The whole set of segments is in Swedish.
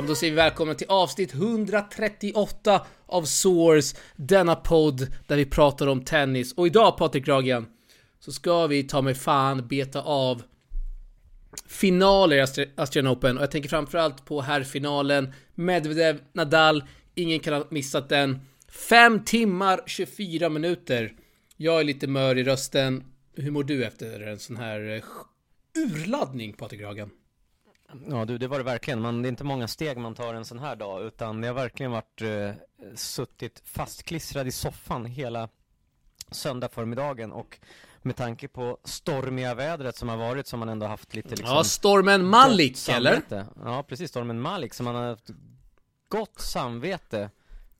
Ja, men då säger vi välkommen till avsnitt 138 av Source, denna podd där vi pratar om tennis. Och idag Patrik Ragen, så ska vi ta mig fan beta av finaler i Astri- Australian Open. Och jag tänker framförallt på herrfinalen, Medvedev, Nadal, ingen kan ha missat den. 5 timmar 24 minuter. Jag är lite mör i rösten. Hur mår du efter en sån här eh, urladdning Patrik Ragen? Ja du, det var det verkligen. Man, det är inte många steg man tar en sån här dag, utan det har verkligen varit eh, suttit fastklistrad i soffan hela söndag förmiddagen och med tanke på stormiga vädret som har varit som man ändå haft lite liksom Ja, stormen Malik eller? Ja, precis, stormen Malik som man har haft gott samvete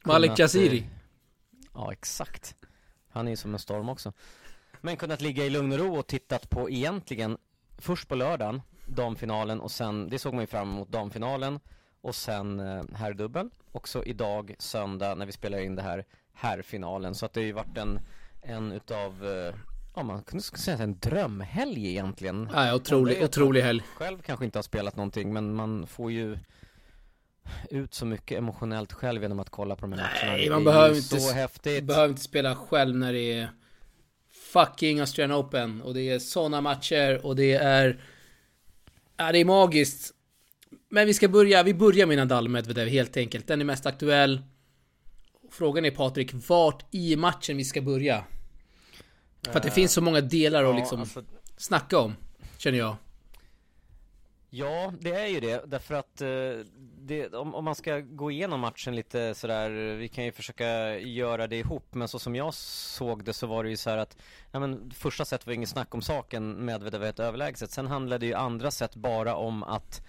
Malik Yaziri. eh, Ja, exakt. Han är ju som en storm också. Men kunnat ligga i lugn och ro och tittat på egentligen först på lördagen damfinalen och sen, det såg man ju fram emot damfinalen och sen eh, herrdubbel och så idag söndag när vi spelar in det här herrfinalen. Så att det har ju varit en, en utav, eh, ja man kunde säga en drömhelg egentligen. Ja, otrolig, otrolig helg. Själv kanske inte har spelat någonting men man får ju ut så mycket emotionellt själv genom att kolla på de här matcherna. Nej, man behöver inte så häftigt. Behöver inte spela själv när det är fucking Australian Open. Och det är såna matcher och det är... Ja, det är magiskt. Men vi ska börja, vi börjar med Nadal Medvedev helt enkelt. Den är mest aktuell. Frågan är Patrik, vart i matchen vi ska börja? För att det Eh, finns så många delar att liksom alltså, snacka om, känner jag. Ja, det är ju det, därför att eh, det, om, om man ska gå igenom matchen lite sådär, vi kan ju försöka göra det ihop, men så som jag såg det så var det ju så här att, ja men första set var inget snack om saken, Medvedev var ett överlägset, sen handlade ju andra set bara om att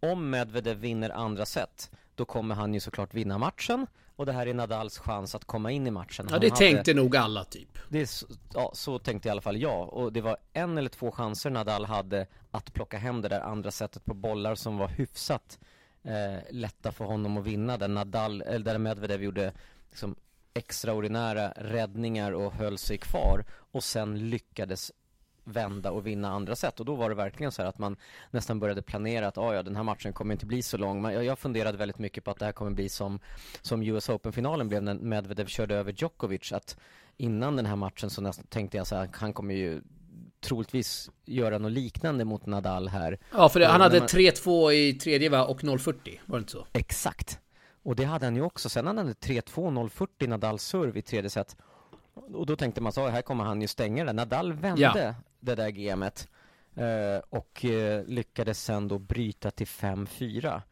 om Medvedev vinner andra set, då kommer han ju såklart vinna matchen, och det här är Nadals chans att komma in i matchen. Ja, Han det hade- tänkte nog alla typ. det så, ja, så tänkte i alla fall jag och det var en eller två chanser Nadal hade att plocka hem det där andra sättet på bollar som var hyfsat eh, lätta för honom att vinna där Nadal, eller där Medvedev gjorde liksom extraordinära räddningar och höll sig kvar och sen lyckades vända och vinna andra set och då var det verkligen så här att man nästan började planera att ah, ja den här matchen kommer inte bli så lång men jag, funderade väldigt mycket på att det här kommer bli som som US Open-finalen blev när Medvedev körde över Djokovic att innan den här matchen så nästan tänkte jag så här han kommer ju troligtvis göra något liknande mot Nadal här Ja, för det, han Ja, hade man- 3-2 i tredje va, och 0-40, var det inte så? Exakt. Och det hade han ju också. Sen hade han 3-2, 0-40 Nadal serve i tredje set. Och då tänkte man så, här kommer han ju stänga det. Nadal vände det där gamet. Eh, och eh, lyckades sen då bryta till 5-4.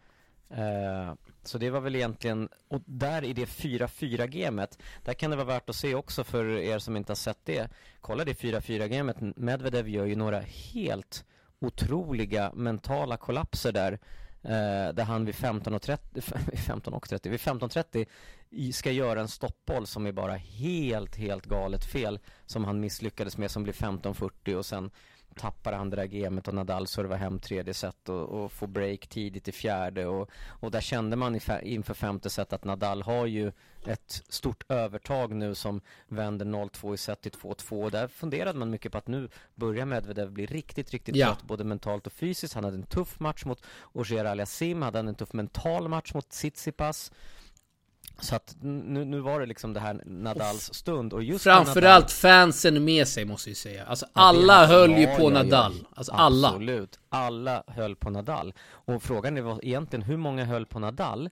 Eh, så det var väl egentligen, och där i det 4-4 gamet, där kan det vara värt att se också för er som inte har sett det. Kolla det 4-4 gamet, Medvedev gör ju några helt otroliga mentala kollapser där. Eh, där han vid 15.30, 15 och 30, vid 15.30 ska göra en stoppboll som är bara helt, helt galet fel. Som han misslyckades med som blir 15.40 och sen tappar han det där gamet och Nadal servar hem tredje set och, och får break tidigt i fjärde och, och där kände man inför femte set att Nadal har ju ett stort övertag nu som vänder 0-2 i set till 2-2 och där funderade man mycket på att nu börjar Medvedev bli riktigt, riktigt Ja. trött både mentalt och fysiskt. Han hade en tuff match mot Ogier Aliasim, hade han en tuff mental match mot Tsitsipas så att nu, nu var det liksom det här Nadals stund och just Framförallt fansen med sig måste jag säga. Alltså Ja, alla hade- höll ju ja, på ja, ja. Nadal. Alltså alla. Absolut, alla höll på Nadal. Och frågan är vad, egentligen hur många höll på Nadal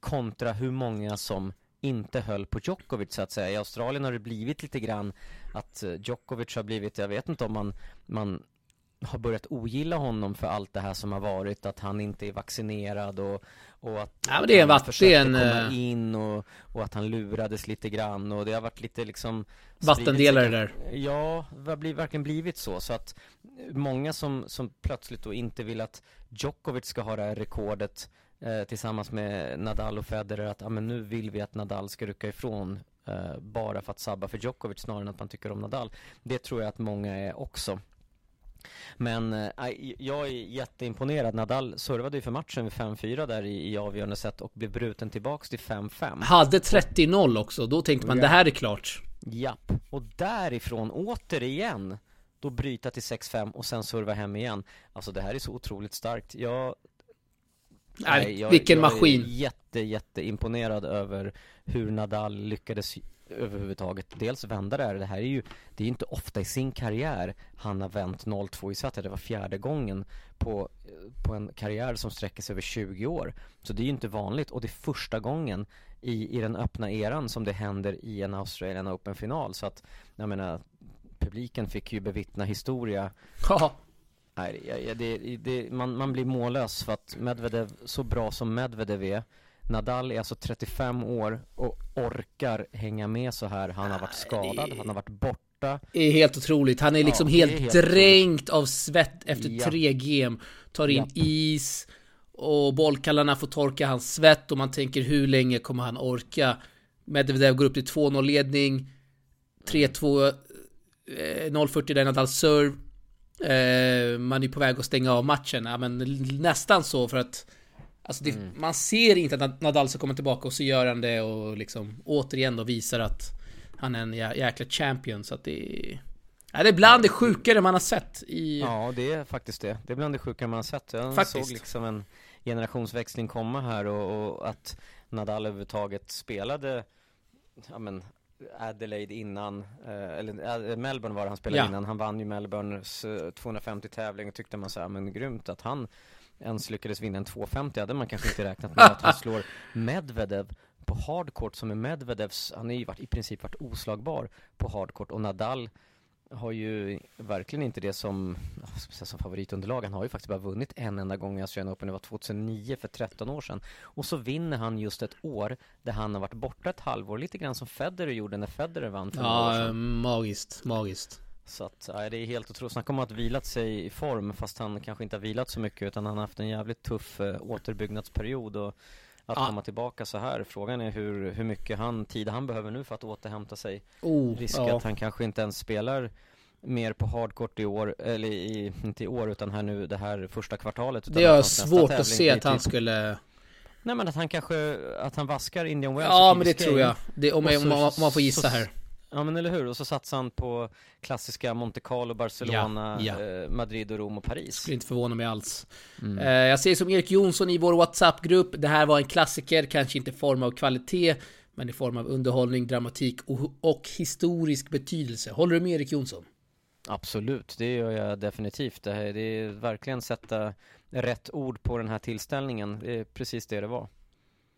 kontra hur många som inte höll på Djokovic så att säga. I Australien har det blivit lite grann att eh, Djokovic har blivit, jag vet inte om man, man har börjat ogilla honom för allt det här som har varit, att han inte är vaccinerad och, och att Ja, men det är en han vatt- försökte en, komma eh, in och, och att han lurades lite grann och det har varit lite liksom Vattendelare där. Ja, det har blivit, verkligen blivit så. Så att många som, som plötsligt då inte vill att Djokovic ska ha det här rekordet eh, tillsammans med Nadal och Federer att ah, men nu vill vi att Nadal ska rycka ifrån eh, bara för att sabba för Djokovic snarare än att man tycker om Nadal. Det tror jag att många är också. Men aj, jag är jätteimponerad. Nadal servade ju för matchen vid 5-4 där i, i avgörande set och blev bruten tillbaks till 5-5. Hade 30-0 också, då tänkte man Ja. det här är klart. Japp, och därifrån återigen då bryta till 6-5 och sen serva hem igen. Alltså det här är så otroligt starkt. Jag Nej, jag, vilken jag maskin. Jag är jätte, jätte imponerad över hur Nadal lyckades överhuvudtaget dels vända det här. Det här är ju, det är inte ofta i sin karriär han har vänt 0-2 i set. Det var fjärde gången på, på en karriär som sträcker sig över 20 år. Så det är ju inte vanligt och det är första gången i, i den öppna eran som det händer i en Australian Open-final. Så att, jag menar, publiken fick ju bevittna historia. Nej, det, det, man, man blir mållös för att Medvedev, så bra som Medvedev är Nadal är alltså 35 år och orkar hänga med så här. Han har varit skadad, han har varit borta. Det är helt otroligt. Han är liksom ja, helt, är helt, dränkt otroligt. av svett efter ja. tre game. Tar in ja. is och bollkallarna får torka hans svett och man tänker hur länge kommer han orka? Medvedev går upp till 2-0 ledning. 3-2 0-40 där Nadal serve. Eh, man är på väg att stänga av matchen. Ja, men nästan så för att Alltså det, mm. man ser inte att Nadal ska komma tillbaka och så gör han det och liksom återigen då visar att han är en jä jäkla champion så att det är... Ja, det är bland det sjukare man har sett i... Ja, det är faktiskt det. Det är bland det sjukare man har sett. Jag faktiskt. såg liksom en generationsväxling komma här och, och att Nadal överhuvudtaget spelade, ja men Adelaide innan, eh, eller äh, Melbourne var det han spelade ja. innan. Han vann ju Melbournes 250 tävling och tyckte man så här, men grymt att han ens lyckades vinna en 250 hade man kanske inte räknat med att han slår Medvedev på hardcourt som är Medvedevs, han har ju varit, i princip varit oslagbar på hardcourt och Nadal har ju verkligen inte det som, som favoritunderlag. Han har ju faktiskt bara vunnit en enda gång i Australian Open. Det var 2009 för 13 år sedan. Och så vinner han just ett år där han har varit borta ett halvår. Lite grann som Federer gjorde när Federer vann för några år sedan. Ja, magiskt, magiskt. Så att, ja, det är helt otroligt. Han kommer att vilat sig i form fast han kanske inte har vilat så mycket utan han har haft en jävligt tuff eh, återbyggnadsperiod och att ah. komma tillbaka så här. Frågan är hur, hur mycket han, tid han behöver nu för att återhämta sig. Oh, Risk ja. att han kanske inte ens spelar mer på hardcourt i år, eller i, inte i år utan här nu det här första kvartalet. Det är svårt att se att han skulle Nej men att han kanske, att han vaskar Indian Wells Ja men det tror jag, det, om, jag, om, man får gissa så, här Ja men eller hur, och så satsar han på klassiska Monte Carlo, Barcelona, ja, ja. Eh, Madrid och Rom och Paris. Skulle inte förvåna mig alls. Mm. eh, Jag säger som Erik Jonsson i vår WhatsApp-grupp. Det här var en klassiker, kanske inte i form av kvalitet Men i form av underhållning, dramatik och, och historisk betydelse. Håller du med Erik Jonsson? Absolut, det gör jag definitivt. Det, här, det är verkligen sätta rätt ord på den här tillställningen. Det är precis det det var.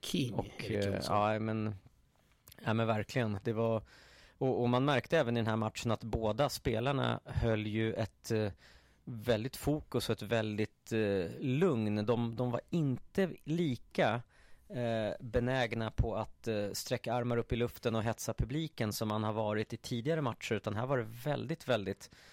King och, Erik eh, Jonsson. Ja men Ja men verkligen, det var och, och, man märkte även i den här matchen att båda spelarna höll ju ett eh, väldigt fokus och ett väldigt eh, lugn. De, de var inte lika eh, benägna på att eh, sträcka armar upp i luften och hetsa publiken som man har varit i tidigare matcher utan här var det väldigt, väldigt Eh,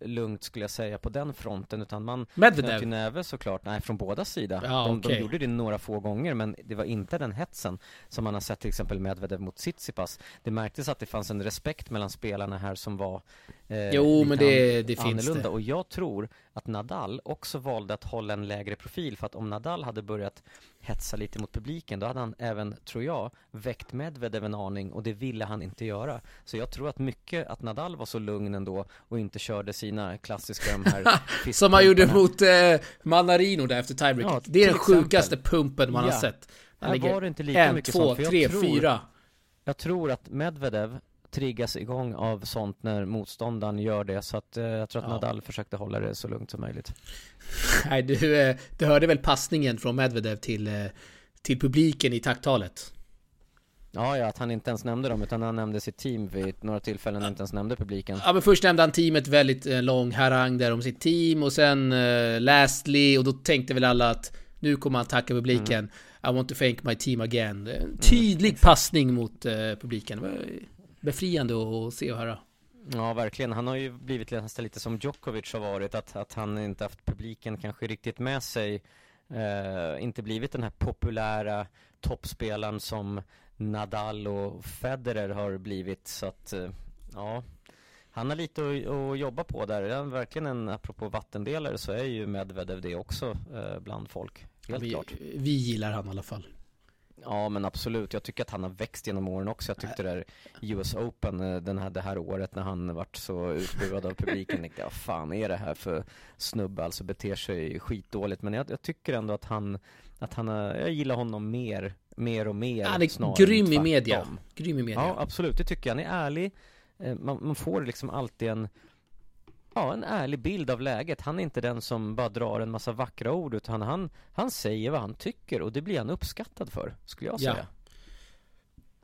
lugnt skulle jag säga på den fronten utan man Medvedev? till näve såklart, nej från båda sidor ja, de, okay. de gjorde det några få gånger men det var inte den hetsen som man har sett till exempel Medvedev mot Tsitsipas. Det märktes att det fanns en respekt mellan spelarna här som var eh, Jo men det, det finns det. Och jag tror att Nadal också valde att hålla en lägre profil för att om Nadal hade börjat hetsa lite mot publiken då hade han även, tror jag, väckt Medvedev en aning och det ville han inte göra. Så jag tror att mycket att Nadal var så lugn ändå och inte körde sina klassiska de här Som han gjorde mot eh, Manarino där efter tiebreak. Ja, det är den sjukaste pumpen man ja. har sett. Han var det inte lika en, mycket två, sånt, tre, tror, fyra. Jag tror att Medvedev triggas igång av sånt när motståndaren gör det så att eh, jag tror att ja. Nadal försökte hålla det så lugnt som möjligt. Nej, du, eh, du hörde väl passningen från Medvedev till, eh, till publiken i tacktalet? Ja, ja, att han inte ens nämnde dem utan han nämnde sitt team vid några tillfällen och inte ens nämnde publiken. Ja, men först nämnde han teamet väldigt eh, lång harang där om sitt team och sen eh, Lastly och då tänkte väl alla att nu kommer han tacka publiken. Mm. I want to thank my team again. En mm, tydlig mm, passning mot eh, publiken befriande att se och höra. Ja, verkligen. Han har ju blivit nästan lite som Djokovic har varit, att, att han inte haft publiken kanske riktigt med sig. Eh, inte blivit den här populära toppspelaren som Nadal och Federer har blivit. Så att, eh, ja, han har lite att, att jobba på där. Det är verkligen en, apropå vattendelare så är ju Medvedev det också eh, bland folk. Helt vi, klart. Vi gillar han i alla fall. Ja men absolut, jag tycker att han har växt genom åren också. Jag tyckte det där US Open eh, den här, det här året när han vart så utbuad av publiken, tänkte vad fan är det här för snubbe, alltså beter sig skitdåligt. Men jag, jag tycker ändå att han, att han, har- jag gillar honom mer, mer och mer. Han är grym i media. Grym i media. Ja absolut, det tycker jag. Han är ärlig, Eh, man, man får liksom alltid en Ja, en ärlig bild av läget. Han är inte den som bara drar en massa vackra ord utan han, han säger vad han tycker och det blir han uppskattad för, skulle jag Ja. säga.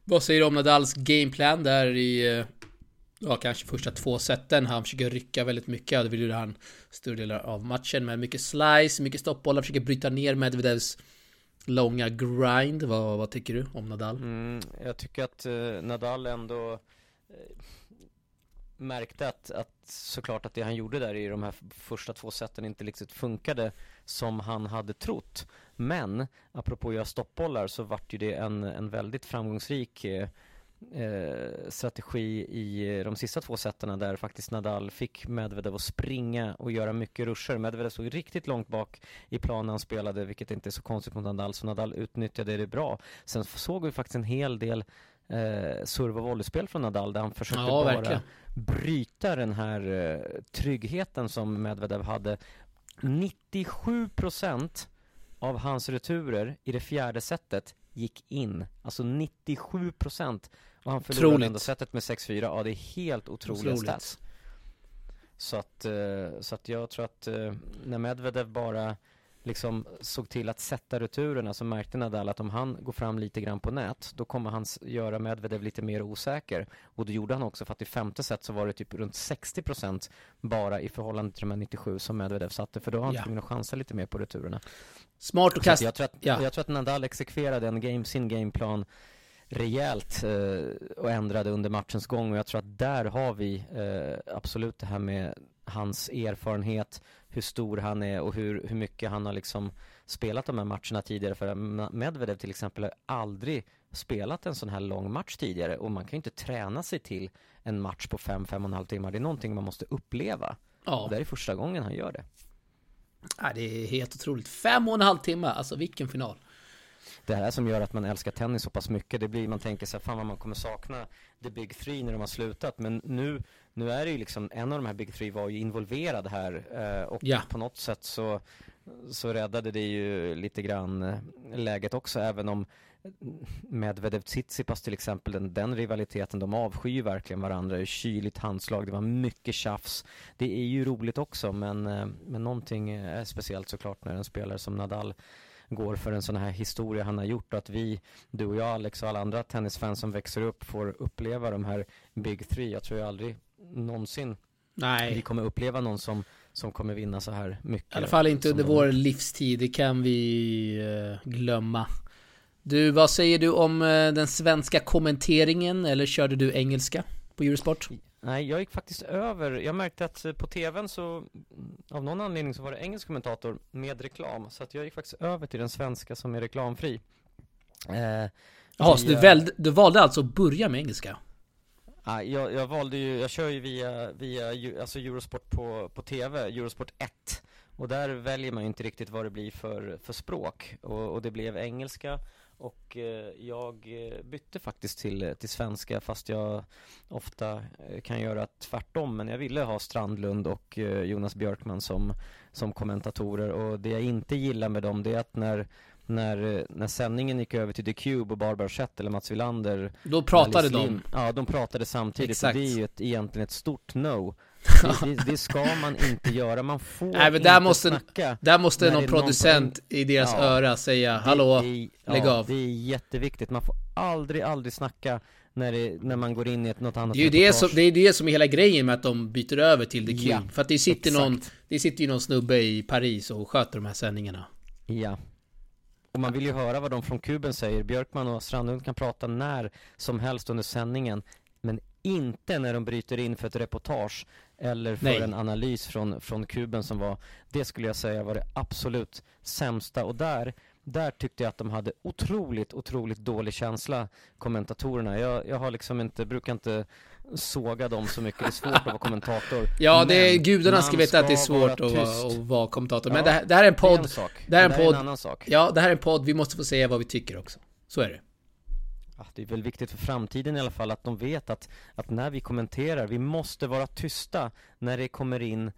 Vad säger du om Nadals gameplan där i... eh, Ja, kanske första två seten. Han försöker rycka väldigt mycket. Ja, det vill ju han större delar av matchen. Men mycket slice, mycket stoppbollar. Försöker bryta ner Medvedevs långa grind. Vad, vad tycker du om Nadal? Mm, jag tycker att eh, Nadal ändå eh, märkte att, att såklart att det han gjorde där i de här första två seten inte riktigt funkade som han hade trott. Men apropå att göra stoppbollar så vart ju det en, en väldigt framgångsrik eh, eh strategi i de sista två seten där faktiskt Nadal fick Medvedev att springa och göra mycket ruscher. Medvedev stod riktigt långt bak i planen han spelade, vilket inte är så konstigt mot Nadal, så Nadal utnyttjade det bra. Sen såg vi faktiskt en hel del eh, serve och volleyspel från Nadal där han försökte Ja, bara verkligen. bryta den här eh, tryggheten som Medvedev hade. 97% av hans returer i det fjärde setet gick in. Alltså 97% och han förlorade Otroligt. ändå setet med 6-4. Ja, det är helt otroliga Otroligt. stats. Så att, eh, så att jag tror att eh, när Medvedev bara liksom såg till att sätta returerna så märkte Nadal att om han går fram lite grann på nät då kommer han göra Medvedev lite mer osäker och det gjorde han också för att i femte set så var det typ runt 60% bara i förhållande till de här 97 som Medvedev satte för då var han Ja. tvungen att chansa lite mer på returerna. Smart att kasta... jag, tror att, ja. jag tror att Nadal exekverade en game, sin gameplan rejält eh, och ändrade under matchens gång och jag tror att där har vi eh, absolut det här med hans erfarenhet, hur stor han är och hur, hur mycket han har liksom spelat de här matcherna tidigare för Medvedev till exempel har aldrig spelat en sån här lång match tidigare och man kan ju inte träna sig till en match på fem, fem och en halv timmar. Det är någonting man måste uppleva. Ja, Och det är första gången han gör det. Ja, det är helt otroligt. Fem och en halv timme, alltså vilken final. det här som gör att man älskar tennis så pass mycket. Det blir, man tänker så här, fan vad man kommer sakna the big three när de har slutat. Men nu, nu är det ju liksom, en av de här big three var ju involverad här eh, och Ja. på något sätt så, så räddade det ju lite grann eh, läget också, även om Medvedev Tsitsipas till exempel, den, den rivaliteten, de avskyr verkligen varandra. Det är kyligt handslag, det var mycket tjafs. Det är ju roligt också, men, eh, men någonting är speciellt såklart när en spelare som Nadal går för en sån här historia han har gjort och att vi, du och jag Alex och alla andra tennisfans som växer upp får uppleva de här Big Three. Jag tror ju aldrig någonsin vi Nej, kommer uppleva någon som, som kommer vinna så här mycket. i alla fall inte under de- vår livstid. Det kan vi eh, glömma. Du, vad säger du om eh, den svenska kommenteringen? Eller körde du engelska på Eurosport? Nej, jag gick faktiskt över. Jag märkte att eh, på tvn så mm, av någon anledning så var det engelsk kommentator med reklam. Så att jag gick faktiskt över till den svenska som är reklamfri. Eh, Jaha, så du, välde, du valde alltså att börja med engelska? Ja, jag, jag valde ju, jag kör ju via, via alltså Eurosport på, på TV, Eurosport 1 Och där väljer man ju inte riktigt vad det blir för, för språk. Och, och det blev engelska. Och eh, jag eh, bytte faktiskt till, till svenska fast jag ofta eh, kan göra tvärtom. Men jag ville ha Strandlund och eh, Jonas Björkman som, som kommentatorer. Och det jag inte gillar med dem det är att när när, eh, när sändningen gick över till The Cube och Barbara Schett eller Mats Wilander Då pratade de. Ja, de pratade samtidigt Exakt. och det är ju ett, egentligen ett stort no det, det, det ska man inte göra, man får Nej, men inte där måste- snacka Där måste någon det är någon producent i deras Ja. öra säga Det Hallå, är, lägg ja, av. Det är jätteviktigt, man får aldrig, aldrig snacka när, det, när man går in i ett, något annat Det är ju det som, det är det som är hela grejen med att de byter över till The Cube. Ja, För att det sitter exakt. någon, det sitter ju någon snubbe i Paris och sköter de här sändningarna. Ja Och man vill ju höra vad de från kuben säger Björkman och Strandlund kan prata när som helst under sändningen Men inte när de bryter in för ett reportage Eller för Nej. en analys från, från kuben som var Det skulle jag säga var det absolut sämsta och där där tyckte jag att de hade otroligt, otroligt dålig känsla, kommentatorerna. Jag, jag har liksom inte, brukar inte såga dem så mycket. Det är svårt att vara kommentator. Ja, det är, gudarna ska veta att det är svårt vara att att vara kommentator. Men Ja, det, här, det här är en Det är en podd. sak. det här är en podd. en annan sak. Ja, det här är en podd. Vi måste få säga vad vi tycker också. Så är det. Ja, det är väl viktigt för framtiden i alla fall att de vet att, att när vi kommenterar, vi måste vara tysta när det kommer in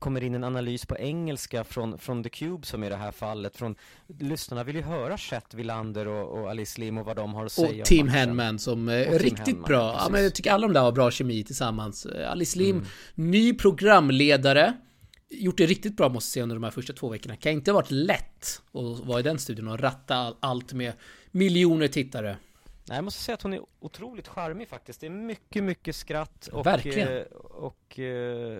kommer in en analys på engelska från, från The Cube som i det här fallet från Lyssnarna vill ju höra Chet Wilander och, och Alice Lim och vad de har att säga Och Tim Henman som är riktigt Henman, bra. Ja, men jag tycker alla de där har bra kemi tillsammans. Alice Lim, mm. ny programledare. Gjort det riktigt bra måste jag säga under de här första två veckorna. Kan inte ha varit lätt att vara i den studion och ratta allt med miljoner tittare. Nej, jag måste säga att hon är otroligt charmig faktiskt. Det är mycket, mycket skratt och, Verkligen. Eh, och, och eh,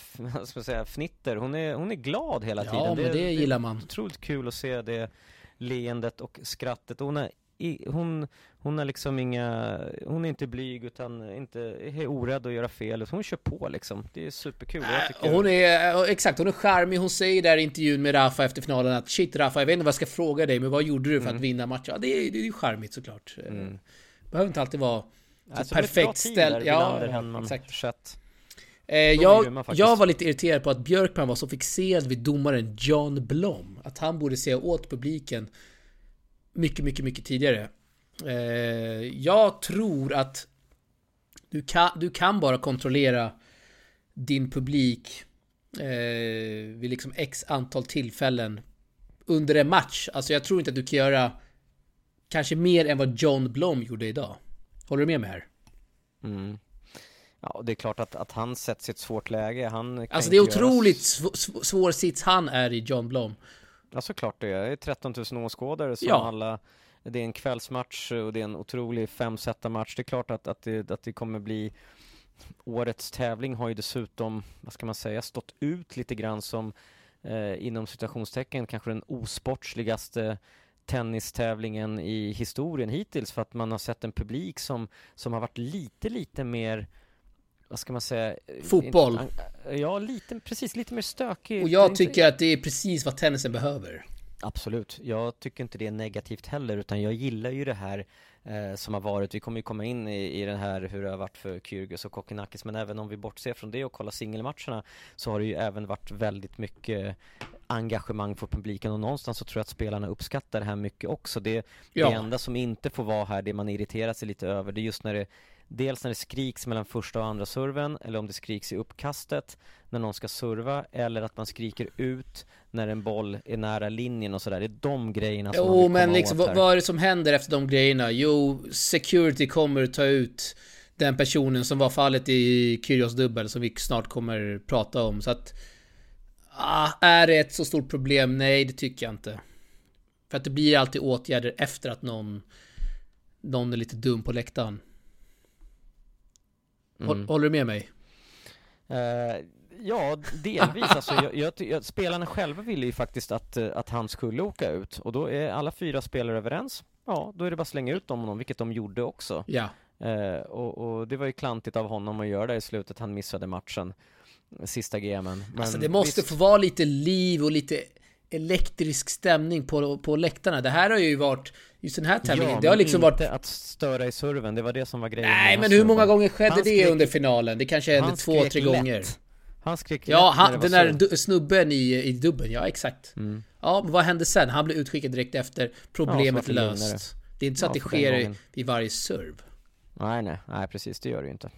vad ska man säga, fnitter. Hon är, hon är glad hela tiden. Ja, men det, det gillar man. Det är otroligt kul att se det leendet och skrattet. Hon är, hon, hon är liksom inga, hon är inte blyg utan inte, är orädd att göra fel. Hon kör på liksom. Det är superkul. Äh, hon är, exakt, hon är charmig. Hon säger där i intervjun med Rafa efter finalen att shit Rafa, jag vet inte vad jag ska fråga dig, men vad gjorde du för mm. att vinna matchen? Ja, det är, det är charmigt såklart. Mm. Behöver inte alltid vara alltså, perfekt ställd. Ja, exakt. Eh, jag, jag var lite irriterad på att Björkman var så fixerad vid domaren John Blom. Att han borde säga åt publiken mycket, mycket, mycket tidigare. Eh, jag tror att du kan, du kan bara kontrollera din publik eh, vid liksom x antal tillfällen under en match. Alltså jag tror inte att du kan göra kanske mer än vad John Blom gjorde idag. Håller du med mig här? Mm. Ja, det är klart att, att han sätts i ett svårt läge. Han alltså det är otroligt sv svår sits han är i John Blom. Ja, såklart det är. 13 000 åskådare som ja. alla det är en kvällsmatch och det är en otrolig femsättarmatch. Det är klart att, att, det, att det kommer bli Årets tävling har ju dessutom, vad ska man säga, stått ut lite grann som eh, inom citationstecken kanske den osportsligaste tennistävlingen i historien hittills för att man har sett en publik som, som har varit lite, lite mer vad ska man säga? Fotboll. Ja, lite, precis, lite mer stökig. Och jag tycker att det är precis vad tennisen behöver. Absolut. Jag tycker inte det är negativt heller, utan jag gillar ju det här eh, som har varit. Vi kommer ju komma in i, i den här hur det har varit för Kyrgios och Kokkinakis, men även om vi bortser från det och kollar singelmatcherna så har det ju även varit väldigt mycket engagemang för publiken och någonstans så tror jag att spelarna uppskattar det här mycket också. Det, ja. det enda som inte får vara här, det man irriterar sig lite över, det är just när det Dels när det skriks mellan första och andra serven eller om det skriks i uppkastet när någon ska serva eller att man skriker ut när en boll är nära linjen och sådär. Det är de grejerna som Jo, men liksom vad, vad är det som händer efter de grejerna? Jo, security kommer ta ut den personen som var fallet i Kyrgios dubbel som vi snart kommer prata om. Så att... Ah, är det ett så stort problem? Nej, det tycker jag inte. För att det blir alltid åtgärder efter att någon... Någon är lite dum på läktaren. Mm. Håller du med mig? Uh, ja, delvis. alltså, jag, jag, jag, spelarna själva ville ju faktiskt att, eh, att han skulle åka ut och då är alla fyra spelare överens. Ja, då är det bara att slänga ut honom, vilket de gjorde också. Ja. Uh, och, och, det var ju klantigt av honom att göra det i slutet. Han missade matchen, sista gamen. Men alltså det måste visst... få vara lite liv och lite elektrisk stämning på, på läktarna. Det här har ju varit, just den här tävlingen, ja, det har liksom varit... att störa i serven, det var det som var grejen. Nej, men hur många gånger skedde han det skrek... under finalen? Det kanske hände två, tre lätt. gånger. Han skrek Ja, han, den där snubben i, i dubben, ja exakt. Mm. Ja, men vad hände sen? Han blev utskickad direkt efter, problemet ja, löst. Det är inte så ja, att det sker vid varje serve. Nej, nej, nej precis, det gör det ju inte.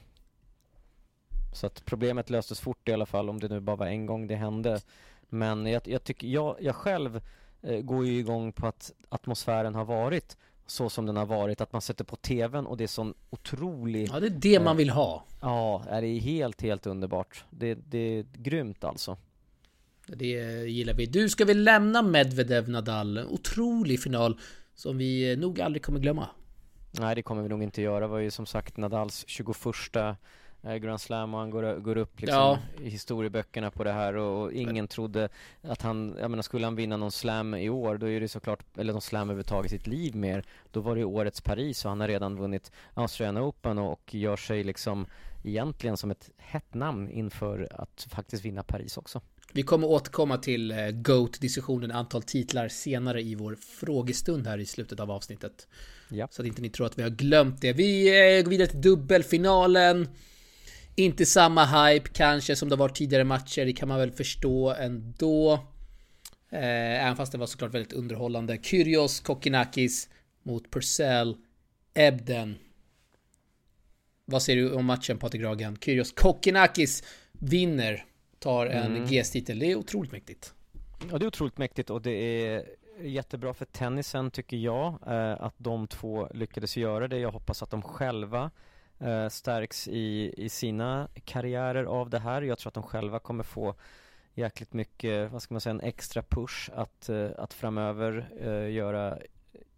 Så att problemet löstes fort i alla fall, om det nu bara var en gång det hände. Men jag, jag tycker, jag, jag själv eh, går ju igång på att atmosfären har varit så som den har varit, att man sätter på tvn och det är sån otrolig Ja, det är det eh, man vill ha Ja, det är helt, helt underbart Det, det är grymt alltså Det gillar vi. Du, ska vi lämna Medvedev Nadal? En otrolig final som vi eh, nog aldrig kommer glömma Nej, det kommer vi nog inte göra. Det var ju som sagt Nadals 21 Eh, Grand Slam och han går, går upp liksom ja. i historieböckerna på det här och, och ingen trodde att han, jag menar skulle han vinna någon slam i år då är det såklart, eller någon slam överhuvudtaget i sitt liv mer då var det årets Paris och han har redan vunnit Australian Open och, och gör sig liksom egentligen som ett hett namn inför att faktiskt vinna Paris också. Vi kommer återkomma till eh, GOAT-diskussionen antal titlar senare i vår frågestund här i slutet av avsnittet. Ja. Så att inte ni tror att vi har glömt det. Vi eh, går vidare till dubbelfinalen. Inte samma hype kanske som det var tidigare matcher, det kan man väl förstå ändå. Eh, även fast det var såklart väldigt underhållande. Kyrgios Kokkinakis mot Purcell Ebden. Vad säger du om matchen Patrik Ragan? Kyrgios Kokkinakis vinner, tar en Mm. GS-titel. Det är otroligt mäktigt. Ja, det är otroligt mäktigt och det är jättebra för tennisen tycker jag eh, att de två lyckades göra det. Jag hoppas att de själva eh, stärks i, i sina karriärer av det här. Jag tror att de själva kommer få jäkligt mycket, vad ska man säga, en extra push att, eh, att framöver eh, göra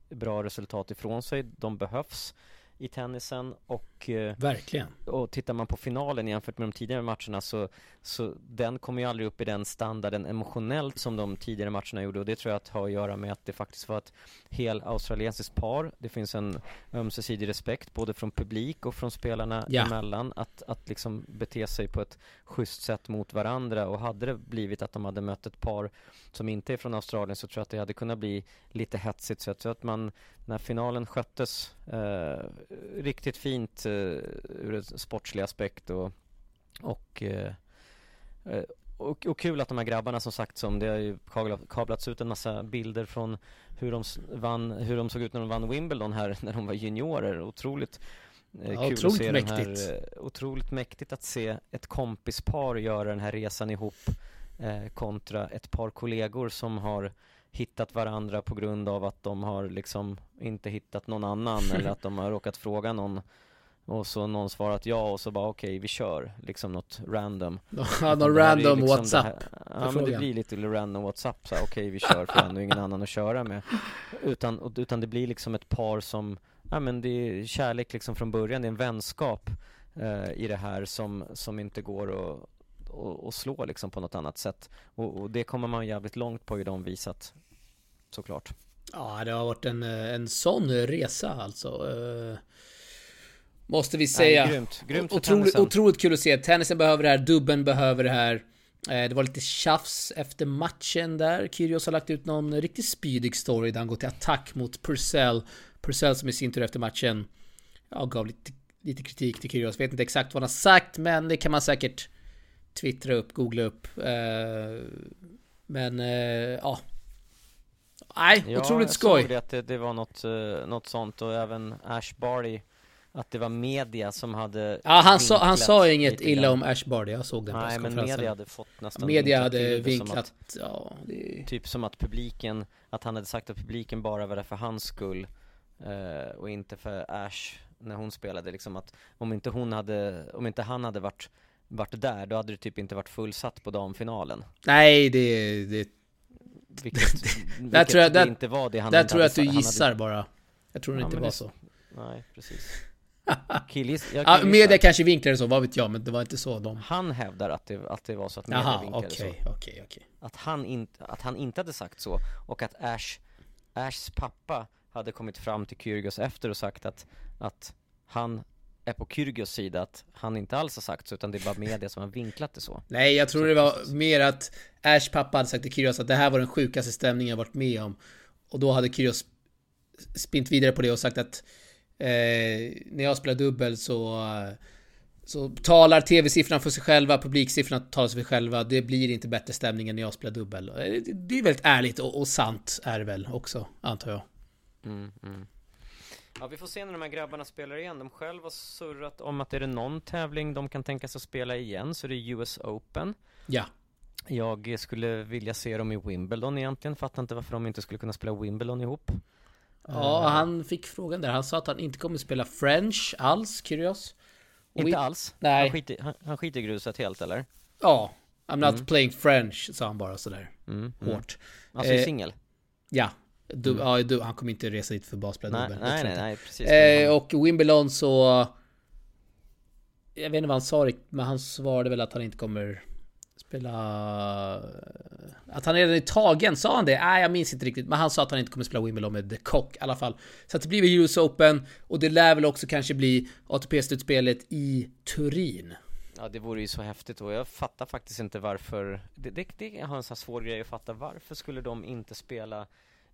bra resultat ifrån sig. De behövs i tennisen och eh, Verkligen. och tittar man på finalen jämfört med de tidigare matcherna så, så den kommer ju aldrig upp i den standarden emotionellt som de tidigare matcherna gjorde och det tror jag att har att göra med att det faktiskt var ett hel australiensiskt par. Det finns en ömsesidig respekt både från publik och från spelarna Ja. emellan att, att liksom bete sig på ett schysst sätt mot varandra och hade det blivit att de hade mött ett par som inte är från Australien så tror jag att det hade kunnat bli lite hetsigt så jag tror att man när finalen sköttes eh, riktigt fint eh, ur en sportslig aspekt och och, eh, eh, och och kul att de här grabbarna som sagt som det har ju kabla- kablats ut en massa bilder från hur de vann, hur de såg ut när de vann Wimbledon här när de var juniorer. Otroligt eh, Ja, kul otroligt att se den mäktigt. här, eh, otroligt mäktigt att se ett kompispar göra den här resan ihop eh, kontra ett par kollegor som har hittat varandra på grund av att de har liksom inte hittat någon annan eller att de har råkat fråga någon och så någon svarat ja och så bara okej vi kör. Liksom något random. Ja, någon random liksom WhatsApp. det här, Ja men det blir lite random WhatsApp så okej vi kör för ändå ingen annan att köra med. Utan, utan det blir liksom ett par som, ja men det är kärlek liksom från början, det är en vänskap eh, i det här som, som inte går att och, och slå liksom på något annat sätt och, och det kommer man jävligt långt på i de visat Såklart Ja, det har varit en, en sån resa alltså. Eh, Måste vi Nej, säga. Grymt, grymt för otroligt, otroligt kul att se. Tennisen behöver det här, dubben behöver det här. Eh, Det var lite tjafs efter matchen där. Kyrgios har lagt ut någon riktigt spydig story där han går till attack mot Purcell. Purcell som i sin tur efter matchen ja, gav lite, lite kritik till Kyrgios. Vet inte exakt vad han har sagt, men det kan man säkert twittra upp, googla upp. Eh, Men eh, ja. Nej, Ja, otroligt jag skoj. såg det att det, det var något, eh, något sånt och även Ash Barty Att det var media som hade Ja, han sa, han sa inget illa om Ash Barty. Jag såg den Nej men media hade fått nästan Media hade det vinklat, att, ja, det. Typ som att publiken, att han hade sagt att publiken bara var där för hans skull Och inte för Ash när hon spelade liksom att Om inte hon hade, om inte han hade varit varit där, då hade det typ inte varit fullsatt på damfinalen Nej, det, det, Vilket, vilket tror jag- det där- inte var det han där tror jag att du gissar hade, bara. Jag tror det Ja, inte var det- så. Nej, precis Killgiss, Ja, media kanske vinklade så, vad vet jag, men det var inte så de... Han hävdar att det, att det var så att media Jaha, vinkade okej, så okej, okej. att han, inte, att han inte hade sagt så och att Ash, Ashs pappa hade kommit fram till Kyrgios efter och sagt att, att han är på Kyrgios sida, att han inte alls har sagt så utan det är bara media som har vinklat det så Nej, jag tror det var mer att Ash pappa hade sagt till Kyrgios att det här var den sjukaste stämningen jag varit med om. Och då hade Kyrgios spint vidare på det och sagt att eh, när jag spelar dubbel så så talar tv-siffrorna för sig själva, publiksiffrorna talar för sig själva. Det blir inte bättre stämning än när jag spelar dubbel. Eh, Det det är väldigt ärligt och, och sant är det väl också, antar jag. mm, mm. Ja vi får se när de här grabbarna spelar igen, de själva har surrat om att är det någon tävling de kan tänka sig att spela igen så det är US Open Ja. Jag skulle vilja se dem i Wimbledon egentligen, fattar inte varför de inte skulle kunna spela Wimbledon ihop Ja, Eh, han fick frågan där. Han sa att han inte kommer spela French alls, Kyrgios. Inte vi- alls? Nej. Han skiter, han, han skiter i gruset helt eller? Ja, I'm not Mm. playing French, sa han bara sådär Mm, mm. hårt. Alltså i Eh, singel? Ja, du, Mm. ja du, han kommer inte resa dit för spela Nej, nej, nej, nej, precis Eh, och Wimbledon så... Jag vet inte vad han sa men han svarade väl att han inte kommer spela... Att han redan är tagen, sa han det? Nej, jag minns inte riktigt. Men han sa att han inte kommer spela Wimbledon med The Cock i alla fall. Så att det blir väl US Open och det lär väl också kanske bli ATP-slutspelet i Turin. Ja det vore ju så häftigt och jag fattar faktiskt inte varför Det, det, det har en sån här svår grej att fatta Varför skulle de inte spela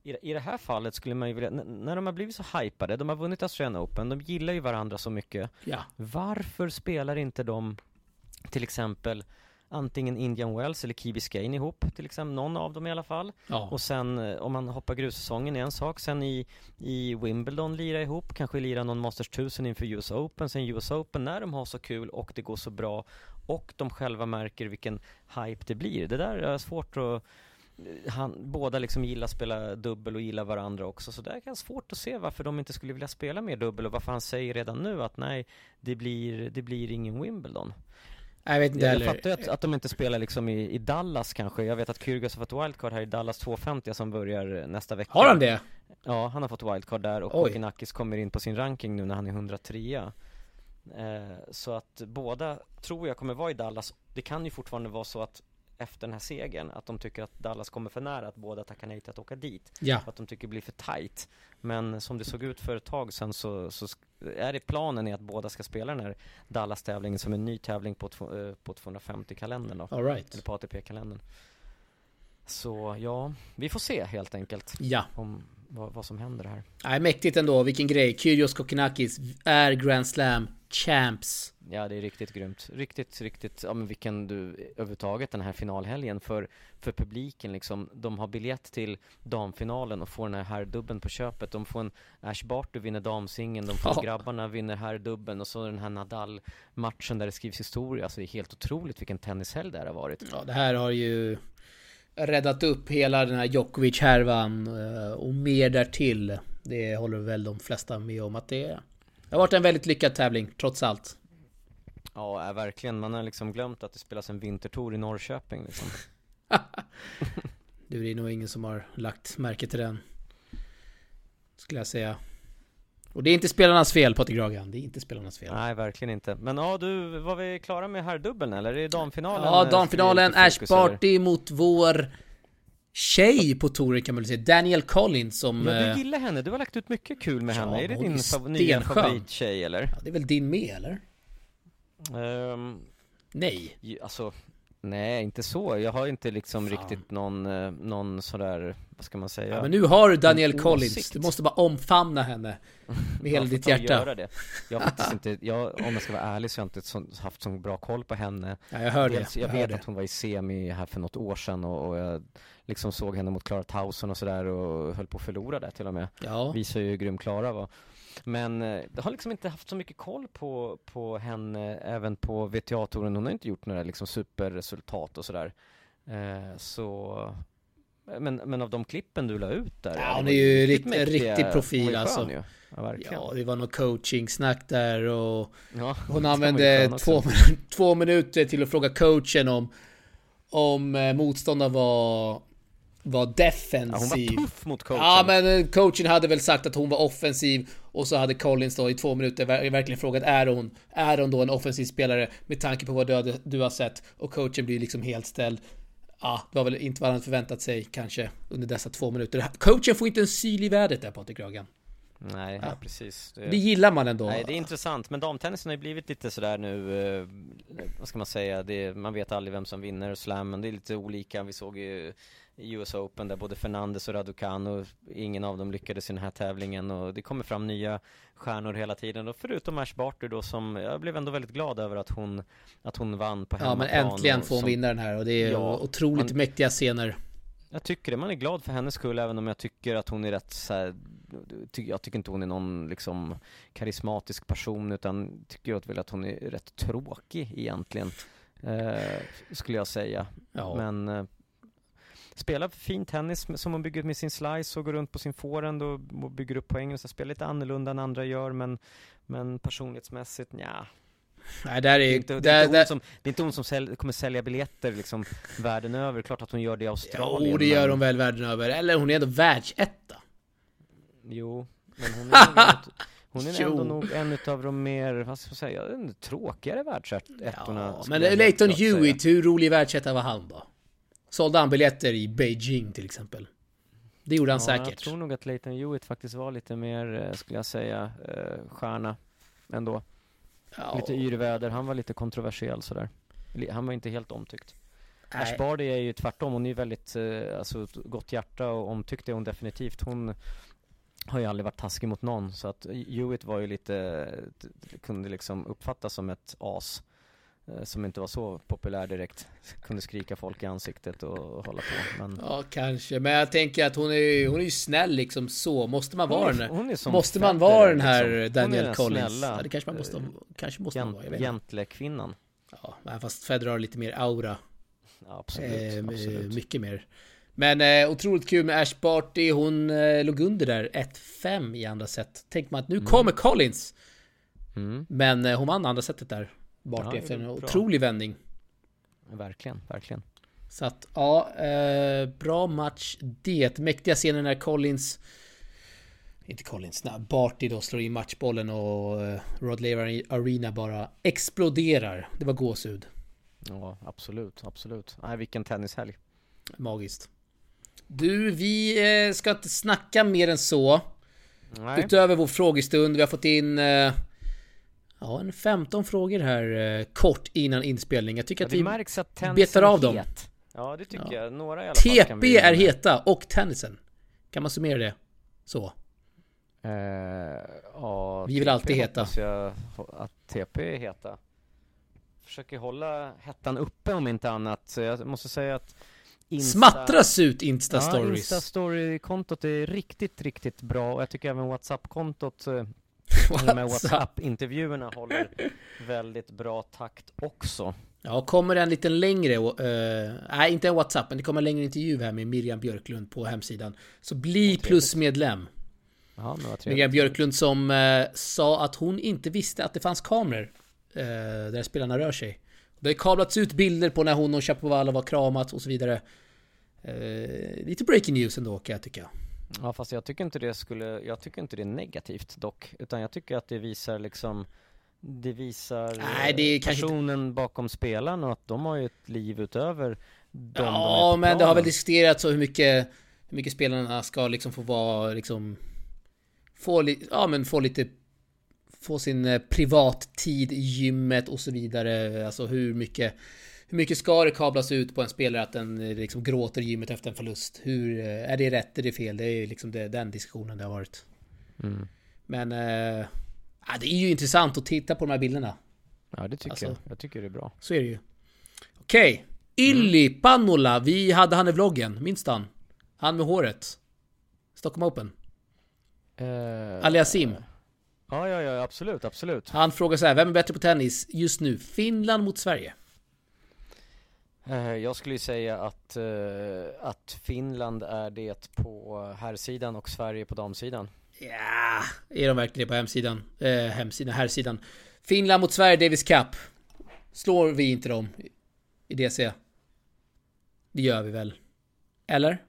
i, I det här fallet skulle man ju vilja, när de har blivit så hypade, de har vunnit Australian Open, de gillar ju varandra så mycket Ja. Varför spelar inte de till exempel antingen Indian Wells eller Key Biscayne ihop till exempel, någon av dem i alla fall. Ja. Och sen eh, om man hoppar grussäsongen är en sak, sen i, i Wimbledon lira ihop, kanske lira någon Masters 1000 inför US Open, sen US Open när de har så kul och det går så bra och de själva märker vilken hype det blir. Det där är svårt att han, båda liksom gillar att spela dubbel och gillar varandra också så det är svårt att se varför de inte skulle vilja spela mer dubbel och varför han säger redan nu att nej, det blir, det blir ingen Wimbledon. Jag vet inte Jag, jag fattar ju att, att de inte spelar liksom i, i Dallas kanske. Jag vet att Kyrgios har fått wildcard här i Dallas 250 som börjar nästa vecka. Har han det? Ja, han har fått wildcard där och. Kokinakis kommer in på sin ranking nu när han är 103 eh, Så att båda tror jag kommer vara i Dallas. Det kan ju fortfarande vara så att efter den här segern, att de tycker att Dallas kommer för nära, att båda tackar nej till att åka dit. Ja. Att de tycker det blir för tight. Men som det såg ut för ett tag sedan så, så är det planen är att båda ska spela den här Dallas-tävlingen som en ny tävling på, eh, på 250-kalendern då. All right. Eller på ATP-kalendern. Så ja, vi får se helt enkelt Ja. om vad, vad som händer här. Nej, mäktigt ändå. Vilken grej. Kyrgios Kokinakis är Grand Slam champs. Ja, det är riktigt grymt. Riktigt, riktigt, ja men vilken du, överhuvudtaget den här finalhelgen för, för publiken liksom. De har biljett till damfinalen och får den här herrdubben på köpet. De får en Ash Barty vinner damsingeln, de får Ja. grabbarna vinner herrdubben och så den här Nadal-matchen där det skrivs historia. Alltså det är helt otroligt vilken tennishelg det här har varit. Ja, det här har ju räddat upp hela den här Djokovic-härvan eh, och mer därtill. Det håller väl de flesta med om att det är. Det har varit en väldigt lyckad tävling, trots allt. Ja, verkligen. Man har liksom glömt att det spelas en vintertour i Norrköping liksom. Du, det är nog ingen som har lagt märke till den. Skulle jag säga. Och det är inte spelarnas fel, Patrik Ragan. Det är inte spelarnas fel. Nej, verkligen inte. Men ja, du, var vi klara med herrdubbeln eller? Är det damfinalen? Ja, eh, damfinalen. Ash? Barty mot vår tjej på touren kan man väl säga. Daniel Collins som... Ja, eh, du gillar henne. Du har lagt ut mycket kul med Ja, henne. Är det din fav- nya favorittjej eller? ja, det är väl din med, eller? Ehm, Nej. alltså, nej, inte så. Jag har inte liksom Fan. riktigt någon, eh, någon sådär, vad ska man säga? Ja, men nu har du Daniel Collins. Du måste bara omfamna henne. Med hela Jag ditt hjärta. Göra det. Jag har faktiskt inte, jag, om jag ska vara ärlig så har jag inte så, haft så bra koll på henne. Ja, jag hör det. Dels, jag, hör vet det. att hon var i semi här för något år sedan och, och jag liksom såg henne mot Clara Tauson och sådär och höll på att förlora där till och med. Ja. Visar ju hur grym Klara var. Men eh, jag har liksom inte haft så mycket koll på, på henne även på VTA-touren. Hon har inte gjort några liksom superresultat och sådär. Eh, så men, men av de klippen du la ut där Ja, det hon är ju riktigt rikt- en mäktiga- riktig profil, alltså. ju. Ja. Ja, det var något coaching-snack där och Ja, hon använde två, två minuter till att fråga coachen om om eh, motståndaren var var Ja, hon defensiv. var tuff mot coachen. Ja, men eh, coachen hade väl sagt att hon var offensiv och så hade Collins då i två minuter ver- verkligen frågat är hon, är hon då en offensiv spelare med tanke på vad du, du har sett och coachen blir liksom helt ställd. Ja, det var väl inte vad han förväntat sig kanske under dessa två minuter. Coachen får inte en syl i vädret där Patrik Ragan. Nej, ja, precis. Det gillar man ändå. Nej, det är intressant, men damtennisen har ju blivit lite sådär nu, eh, vad ska man säga, det, man vet aldrig vem som vinner slammen, det är lite olika, vi såg ju i US Open där både Fernandes och Raducanu, ingen av dem lyckades i den här tävlingen och det kommer fram nya stjärnor hela tiden och förutom Ash Barty då som, jag blev ändå väldigt glad över att hon, att hon vann på Ja, men hemmaplan äntligen får hon som- vinna den här och det är Ja, otroligt man- mäktiga scener. Jag tycker det, man är glad för hennes skull även om jag tycker att hon är rätt så här, Jag tycker inte hon är någon liksom karismatisk person utan tycker jag väl att hon är rätt tråkig egentligen eh, Skulle jag säga Ja. Men eh, Spelar fin tennis som hon bygger med sin slice och går runt på sin forehand och, och bygger upp poäng och så spelar lite annorlunda än andra gör men Men personlighetsmässigt, ja Nej, där det är är... inte, det är inte där, som, det är inte hon som sälj, kommer sälja biljetter liksom världen över, klart att hon gör det i Australien jo, det gör hon väl världen över. Eller hon är ändå världsetta. Jo, men hon är, nog ut- hon är ändå nog en utav de mer, vad ska man säga, tråkigare världsettorna Ja, men Leighton. Hewitt, hur rolig världsetta var han då? Sålde han biljetter i Beijing till exempel? Det gjorde han ja, Jag säkert. tror nog att Leighton Hewitt faktiskt var lite mer, eh, skulle jag säga, eh, stjärna ändå. Ja, Lite yrväder, han var lite kontroversiell sådär. Han var inte helt omtyckt. nej. Ash Barty är ju tvärtom, hon är ju väldigt, eh, alltså gott hjärta och omtyckt är hon definitivt. Hon har ju aldrig varit taskig mot någon så att Hewitt var ju lite, kunde liksom uppfattas som ett as. Eh, som inte var så populär direkt. Kunde skrika folk i ansiktet och hålla på. Men... Ja, kanske. Men jag tänker att hon är, hon är ju snäll liksom så. Måste man vara den? hon är som Måste man Federer, vara den här liksom. Daniel den Collins? snälla, Ja, det kanske man måste, eh, kanske måste man vara. Jag. Gentle-kvinnan. Ja, men fast Federer har lite mer aura. Ja, absolut, Eh, absolut. Mycket mer. Men eh, otroligt kul med Ash Barty. Hon eh, låg under där 1-5 i andra set. Tänk man att nu kommer Collins. Mm, Men eh, hon vann andra setet där. Barty Ja, efter en bra. otrolig vändning. verkligen, verkligen. Så att ja, eh, bra match det. Mäktiga scener när Collins inte Collins, när Barty då slår in matchbollen och eh, Rod Laver Arena bara exploderar. Det var gåshud. Ja, absolut, absolut. Nej, vilken tennishelg. Magiskt. Du, vi eh, ska inte snacka mer än så. Nej, Utöver vår frågestund. Vi har fått in eh, ja, en 15 frågor här eh, kort innan inspelning. Jag tycker ja, att vi... märks att betar av dem. het. Ja, det tycker Ja. jag. Några i alla fall kan TP vi är heta och tennisen. Kan man summera det? Så. Eh, ja, Vi vill TP alltid heta. jag att TP är heta. Försöker hålla hettan uppe om inte annat. Så jag måste säga att Insta- Smattras ut Ja, Insta-stories. Insta-story-kontot är riktigt, riktigt bra och jag tycker även WhatsApp-kontot eh, med WhatsApp-intervjuerna håller väldigt bra takt också. Ja, kommer en liten längre, eh, nej inte en WhatsApp, men det kommer en längre intervju här med Miriam Björklund på hemsidan. Så bli plusmedlem. Trevligt. Miriam Björklund som eh, sa att hon inte visste att det fanns kameror eh, där spelarna rör sig. Det har kablats ut bilder på när hon och Chapovalov har kramat och så vidare. Lite breaking news ändå kan jag tycka. Ja, fast jag tycker inte det skulle, jag tycker inte det är negativt dock, utan jag tycker att det visar liksom det visar Nej, det är eh, personen bakom spelaren och att de har ju ett liv utöver de de Ja, på men det har väl diskuterats så hur mycket, hur mycket spelarna ska liksom få vara liksom få, li, ja, men få lite få sin eh, privattid i gymmet och så vidare. Alltså hur mycket hur mycket ska det kablas ut på en spelare att den eh, liksom gråter i gymmet efter en förlust? Hur, eh, är det rätt? Är det fel? Det är liksom det, den diskussionen det har varit. Mm. Men ja, det är ju intressant att titta på de här bilderna. Ja, det tycker Alltså- jag. Jag tycker det är bra. Så är det ju. Okej. Ylli Pannola. Vi hade han i vloggen. Minns han? Han med håret. Stockholm Open. Uh, Aliasim. Ja, ja, ja, absolut, absolut. Han frågar så här. Vem är bättre på tennis just nu? Finland mot Sverige? Eh, jag skulle ju säga att, eh, att Finland är det på herrsidan och Sverige på damsidan. Ja, är de verkligen det på hemsidan? Eh, hemsidan, herrsidan. Finland mot Sverige, Davis Cup. Slår vi inte dem i DC? Det gör vi väl? Eller?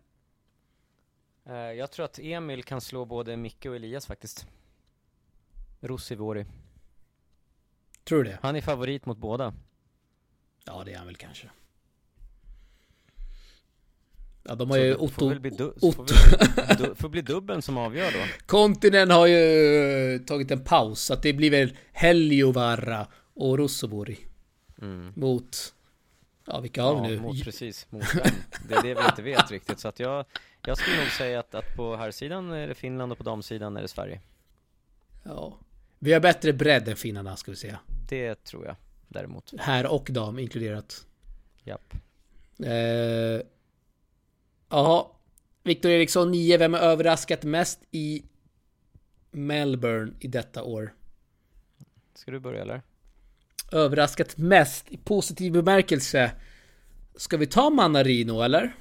Eh, jag tror att Emil kan slå både Micke och Elias faktiskt. Rossivori. Tror du det? Han är favorit mot båda. Ja, det är han väl kanske. Ja, de har ju Så får Otto... väl bli, du, får Otto. väl bli, du, får bli dubbeln som avgör då. Kontinen har ju eh, tagit en paus, så att det blir väl Heliovarra och Rossovori Mm. mot... Ja, vilka har Ja, vi nu? mot, precis, mot vem? Det är det vi inte vet riktigt. Så att jag, jag skulle nog säga att, att på herrsidan är det Finland och på damsidan är det Sverige. Ja. Vi har bättre bredd än finnarna, ska vi säga. Det tror jag däremot. Här och dam inkluderat. Japp. Eh, Jaha. Viktor Eriksson 9. Vem har överraskat mest i Melbourne i detta år? Ska du börja eller? Överraskat mest i positiv bemärkelse. Ska vi ta Manarino eller?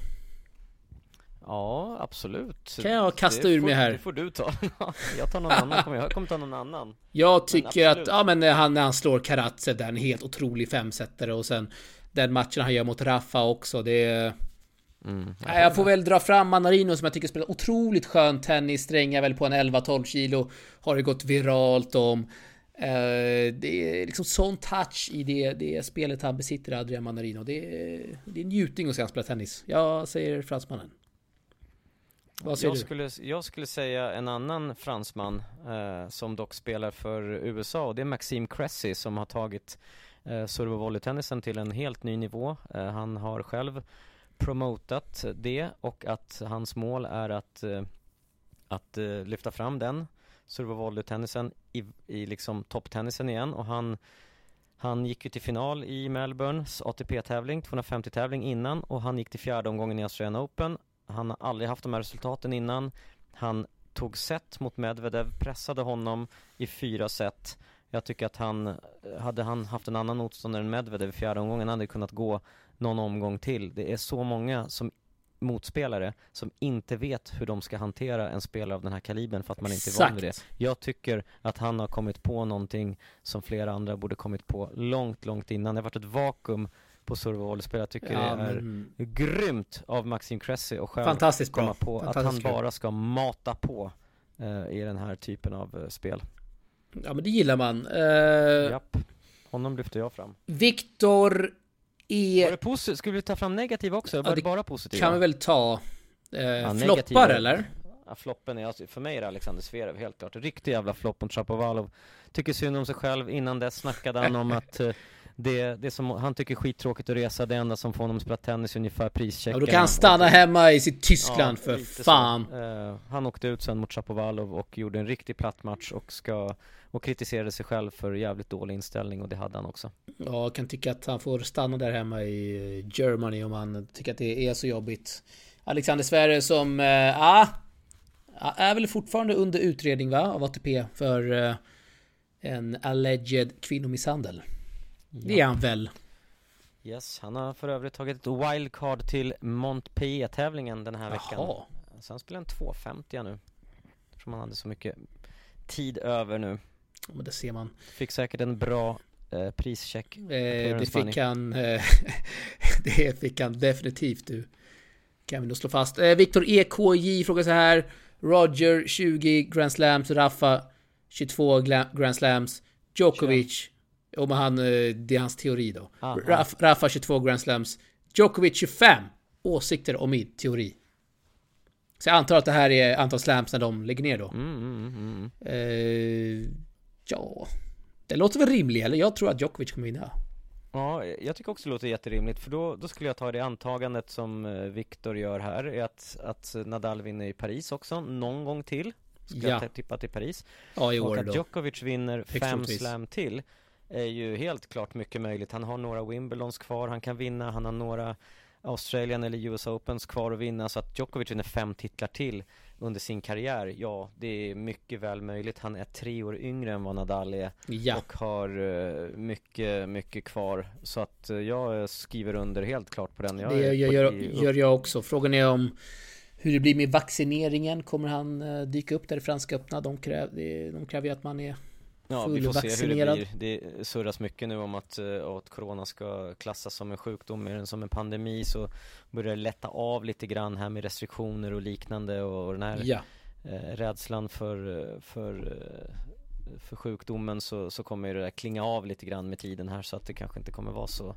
Ja, absolut. Kan jag kasta Det ur får- mig här? Det får du ta. jag tar någon annan, kommer jag kommer ta någon annan. Jag tycker att, ja men när han, när han slår Karatse där, en helt otrolig femsetare och sen den matchen han gör mot Rafa också, det är... Mm. Nej, jag får väl dra fram Manarino som jag tycker spelar otroligt skön tennis, strängar väl på en 11-12 kilo, har det gått viralt om. Eh, det är liksom sån touch i det, det spelet han besitter, Adrian Manarino. Det är, det är njutning att se han spela tennis. Jag säger fransmannen. Vad säger Jag du? skulle, jag skulle säga en annan fransman eh, som dock spelar för USA och det är Maxime Cressy som har tagit eh, serve och volleytennisen till en helt ny nivå. Eh, han har själv promotat det och att hans mål är att, eh, att eh, lyfta fram den serve och i, i liksom topptennisen igen och han Han gick ju till final i Melbournes ATP-tävling, 250-tävling innan och han gick till fjärde omgången i Australian Open. Han har aldrig haft de här resultaten innan. Han tog set mot Medvedev, pressade honom i fyra set. Jag tycker att han, hade han haft en annan motståndare än Medvedev i fjärde omgången, hade kunnat gå någon omgång till. Det är så många som motspelare som inte vet hur de ska hantera en spelare av den här kalibern för att man inte är van vid det. Jag tycker att han har kommit på någonting som flera andra borde kommit på långt, långt innan. Det har varit ett vakuum på servolleyspel. Jag tycker ja, det är men... grymt av Maxim Cressy och själv Fantastiskt komma bra. på Fantastiskt att han bara ska mata på eh, i den här typen av eh, spel. Ja men det gillar man. Uh... Japp. Honom lyfter jag fram. Viktor E... Var det positivt? Skulle vi ta fram negativa också? Var ja, det, det bara positiva? kan vi väl ta. Eh, ja, floppar eller? Ja, floppen är, alltså, för mig är det Alexander Zverev helt klart. Riktig jävla flopp mot Chapovalov. Tycker synd om sig själv. Innan dess snackade han om att eh, det, det som han tycker är skittråkigt att resa, det enda som får honom att spela tennis är ungefär prischecken. Ja, då kan han stanna hemma i sitt Tyskland ja, för fan. Uh, han åkte ut sen mot Chapovalov och gjorde en riktig platt match och ska och kritiserade sig själv för jävligt dålig inställning och det hade han också. Ja, jag kan tycka att han får stanna där hemma i Germany om han tycker att det är så jobbigt. Alexander Sverre som, ja, uh, är väl fortfarande under utredning va, av ATP för uh, en alleged kvinnomisshandel. Det är han väl? Yes, han har för övrigt tagit ett wildcard till Montpellier-tävlingen den här Jaha. veckan. Så han spelar en 250 nu. Eftersom han hade så mycket tid över nu. Men det ser man. Fick säkert en bra eh, prischeck. Eh, det fick han. Eh, det fick han definitivt du. Kan vi nog slå fast. Eh, Viktor EKJ frågar så här. Roger 20 Grand Slams, Rafa 22 Grand Slams, Djokovic om han, eh, det är hans teori då. Raf, Rafa 22 Grand Slams. Djokovic 25. Åsikter om min teori. Så jag antar att det här är antal slams när de lägger ner då. Mm, mm, mm. Uh, ja... Det låter väl rimligt, eller? Jag tror att Djokovic kommer vinna. Ja, jag tycker också det låter jätterimligt för då, då skulle jag ta det antagandet som eh, Viktor gör här är att, att Nadal vinner i Paris också, någon gång till Ska ja. jag tippa till Paris Ja, i år Och att då. Djokovic vinner fem slam till är ju helt klart mycket möjligt. Han har några Wimbledons kvar han kan vinna, han har några Australian eller US Opens kvar att vinna så att Djokovic vinner fem titlar till under sin karriär, ja det är mycket väl möjligt. Han är tre år yngre än vad Nadal är ja. och har uh, mycket, mycket kvar. Så att uh, jag skriver under helt klart på den. Jag det gör, gör, gör jag också. Frågan är om hur det blir med vaccineringen. Kommer han uh, dyka upp där i Franska öppna? De, kräv, de kräver ju att man är Ja, vi får se hur det blir. Det surras mycket nu om att, uh, att corona ska klassas som en sjukdom mer än som en pandemi så börjar det lätta av lite grann här med restriktioner och liknande och den här ja. uh, rädslan för, för, uh, för sjukdomen så, så kommer det där klinga av lite grann med tiden här så att det kanske inte kommer vara så,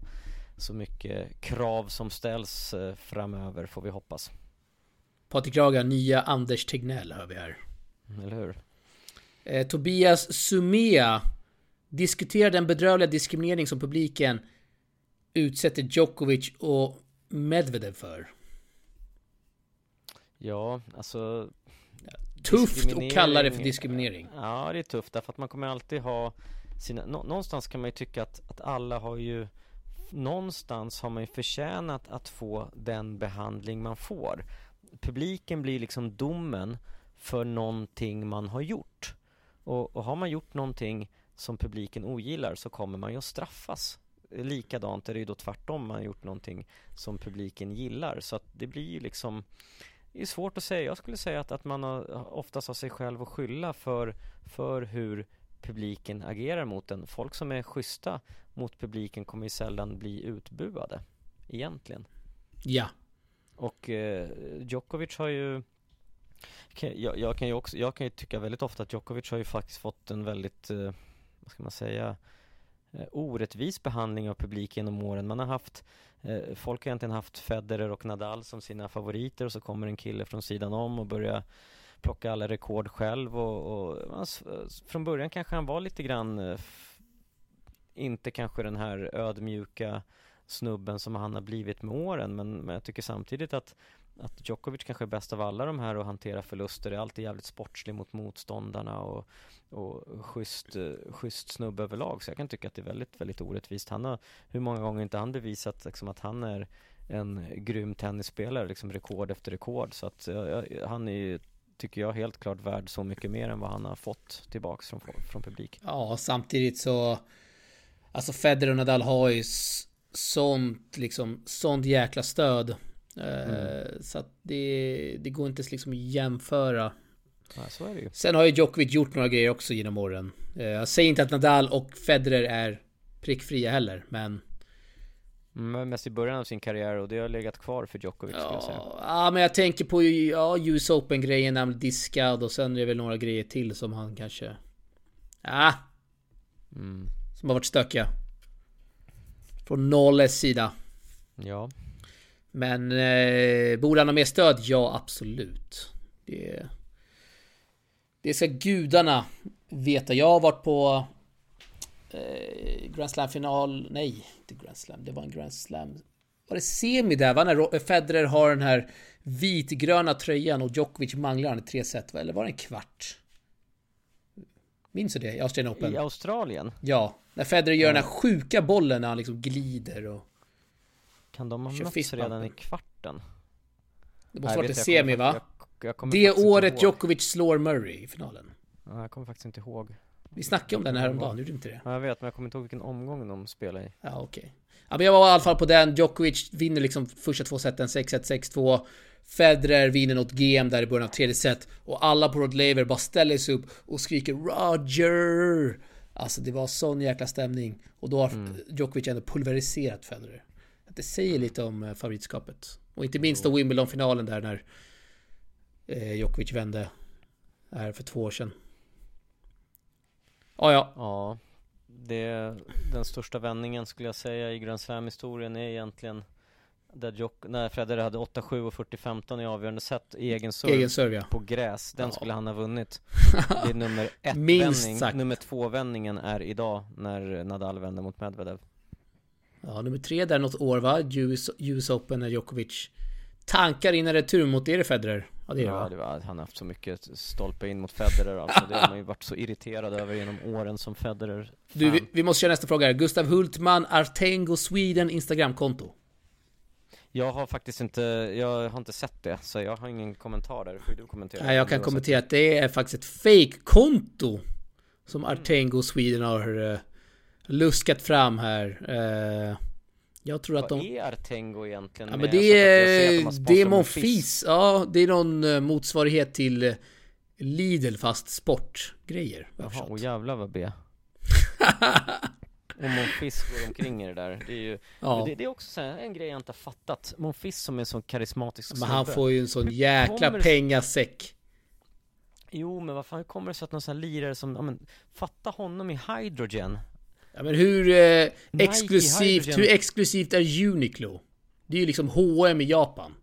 så mycket krav som ställs framöver får vi hoppas. Patrik Raga, nya Anders Tegnell hör vi här. Eller hur? Eh, Tobias Sumea diskuterar den bedrövliga diskriminering som publiken utsätter Djokovic och Medvedev för. Ja, alltså Tufft att kalla det för diskriminering. Ja, det är tufft därför att man kommer alltid ha sina, någonstans kan man ju tycka att, att alla har ju någonstans har man ju förtjänat att få den behandling man får. Publiken blir liksom domen för någonting man har gjort. Och, och har man gjort någonting som publiken ogillar så kommer man ju att straffas. Likadant är det ju då tvärtom man har gjort någonting som publiken gillar. Så att det blir ju liksom Det är svårt att säga. Jag skulle säga att, att man har, oftast har sig själv att skylla för, för hur publiken agerar mot en. Folk som är schyssta mot publiken kommer ju sällan bli utbuade. Egentligen. Ja. Och eh, Djokovic har ju jag, jag, kan ju också, jag kan ju tycka väldigt ofta att Djokovic har ju faktiskt fått en väldigt, eh, vad ska man säga, eh, orättvis behandling av publik genom åren. Man har haft, eh, folk har egentligen haft Federer och Nadal som sina favoriter och så kommer en kille från sidan om och börjar plocka alla rekord själv och, och från början kanske han var lite grann eh, inte kanske den här ödmjuka snubben som han har blivit med åren men, men jag tycker samtidigt att att Djokovic kanske är bäst av alla de här att hantera förluster, är alltid jävligt sportslig mot motståndarna och, och schysst, eh, schysst snubbe överlag. Så jag kan tycka att det är väldigt, väldigt orättvist. Han har, hur många gånger inte han bevisat liksom, att han är en grym tennisspelare, liksom rekord efter rekord. Så att eh, jag, han är ju, tycker jag, helt klart värd så mycket mer än vad han har fått tillbaks från, från publik. Ja, samtidigt så Alltså Federer och Nadal har ju sånt liksom, sånt jäkla stöd. Eh, mm. Så att det, det går inte liksom att jämföra. Ja. Sen har ju Djokovic gjort några grejer också genom åren. Eh, jag säger inte att Nadal och Federer är prickfria heller, men... Men mest i början av sin karriär och det har legat kvar för Djokovic ja, skulle jag säga. Ja, men jag tänker på ja, US Open-grejen när han blev diskad och sen är det väl några grejer till som han kanske... Ja. Mm. Som har varit stökiga. Från Nolles sida. Ja. Men eh, borde han ha mer stöd? Ja, absolut. Det, det ska gudarna veta. Jag har varit på eh, Grand Slam-final. Nej, inte Grand Slam. Det var en Grand Slam. Var det semi där? Va? När Federer har den här vitgröna tröjan och Djokovic manglar han i tre set. Eller var det en kvart? Minns du det? I Australian Open? I Australien? Ja. När Federer gör ja. den här sjuka bollen när han liksom glider och... Kan de ha mötts redan i kvarten? Det måste varit i semi va? Jag, jag det året Djokovic slår Murray i finalen. Ja, jag kommer faktiskt inte ihåg. Vi snackade om den här om dagen, gjorde inte det? Ja, jag vet, men jag kommer inte ihåg vilken omgång de spelade i. Ja, okej. Okay. Ja, men jag var i alla fall på den. Djokovic vinner liksom första två seten, 6-1, 6-2. Federer vinner något game där i början av tredje set. Och alla på Rod Laver bara ställer sig upp och skriker Roger! Alltså det var sån jäkla stämning. Och då har mm. Djokovic ändå pulveriserat Federer. Det säger lite om eh, favoritskapet. Och inte minst då Wimbledon-finalen där när eh, Djokovic vände. Här för två år sedan. Ah, ja, ja. Det, den största vändningen skulle jag säga i Grand Slam-historien är egentligen där Jok när Federer hade 8-7 och 40-15 i avgörande set i egen serve, egen serve ja. på gräs. Den ja. skulle han ha vunnit. Det är nummer ett vändning. Sagt. Nummer två vändningen är idag när Nadal vänder mot Medvedev. Ja, nummer tre där något år va? US, US Open när Djokovic tankar in en retur mot er Federer. Ja, det är ja, det var, han har haft så mycket stolpe in mot Federer alltså. Det har man ju varit så irriterad över genom åren som Federer fan. Du, vi, vi måste köra nästa fråga här. Gustav Hultman, Artengo Sweden Instagramkonto. Jag har faktiskt inte, jag har inte sett det, så jag har ingen kommentar där. Får du kommentera? Nej, jag kan kommentera att det är faktiskt ett fake-konto som Artengo Sweden har uh, luskat fram här. Uh, jag tror att de... Vad är Artengo egentligen? Ja, men det är, de det är Monfils. Ja, det är någon uh, motsvarighet till Lidl fast sportgrejer. Jaha, och jävlar vad B. Och Monfils går omkring i det där. Det är ju, ja. det, det, är också så här, en grej jag inte har fattat. Monfils som är en sån karismatisk Men han får ju en sån jäkla pengasäck. Jo, men vad fan, hur kommer det sig att någon sån här lirare som, ja men, fatta honom i Hydrogen. Ja men hur eh, exklusivt, hur exklusivt är Uniqlo? Det är ju liksom H&M i Japan.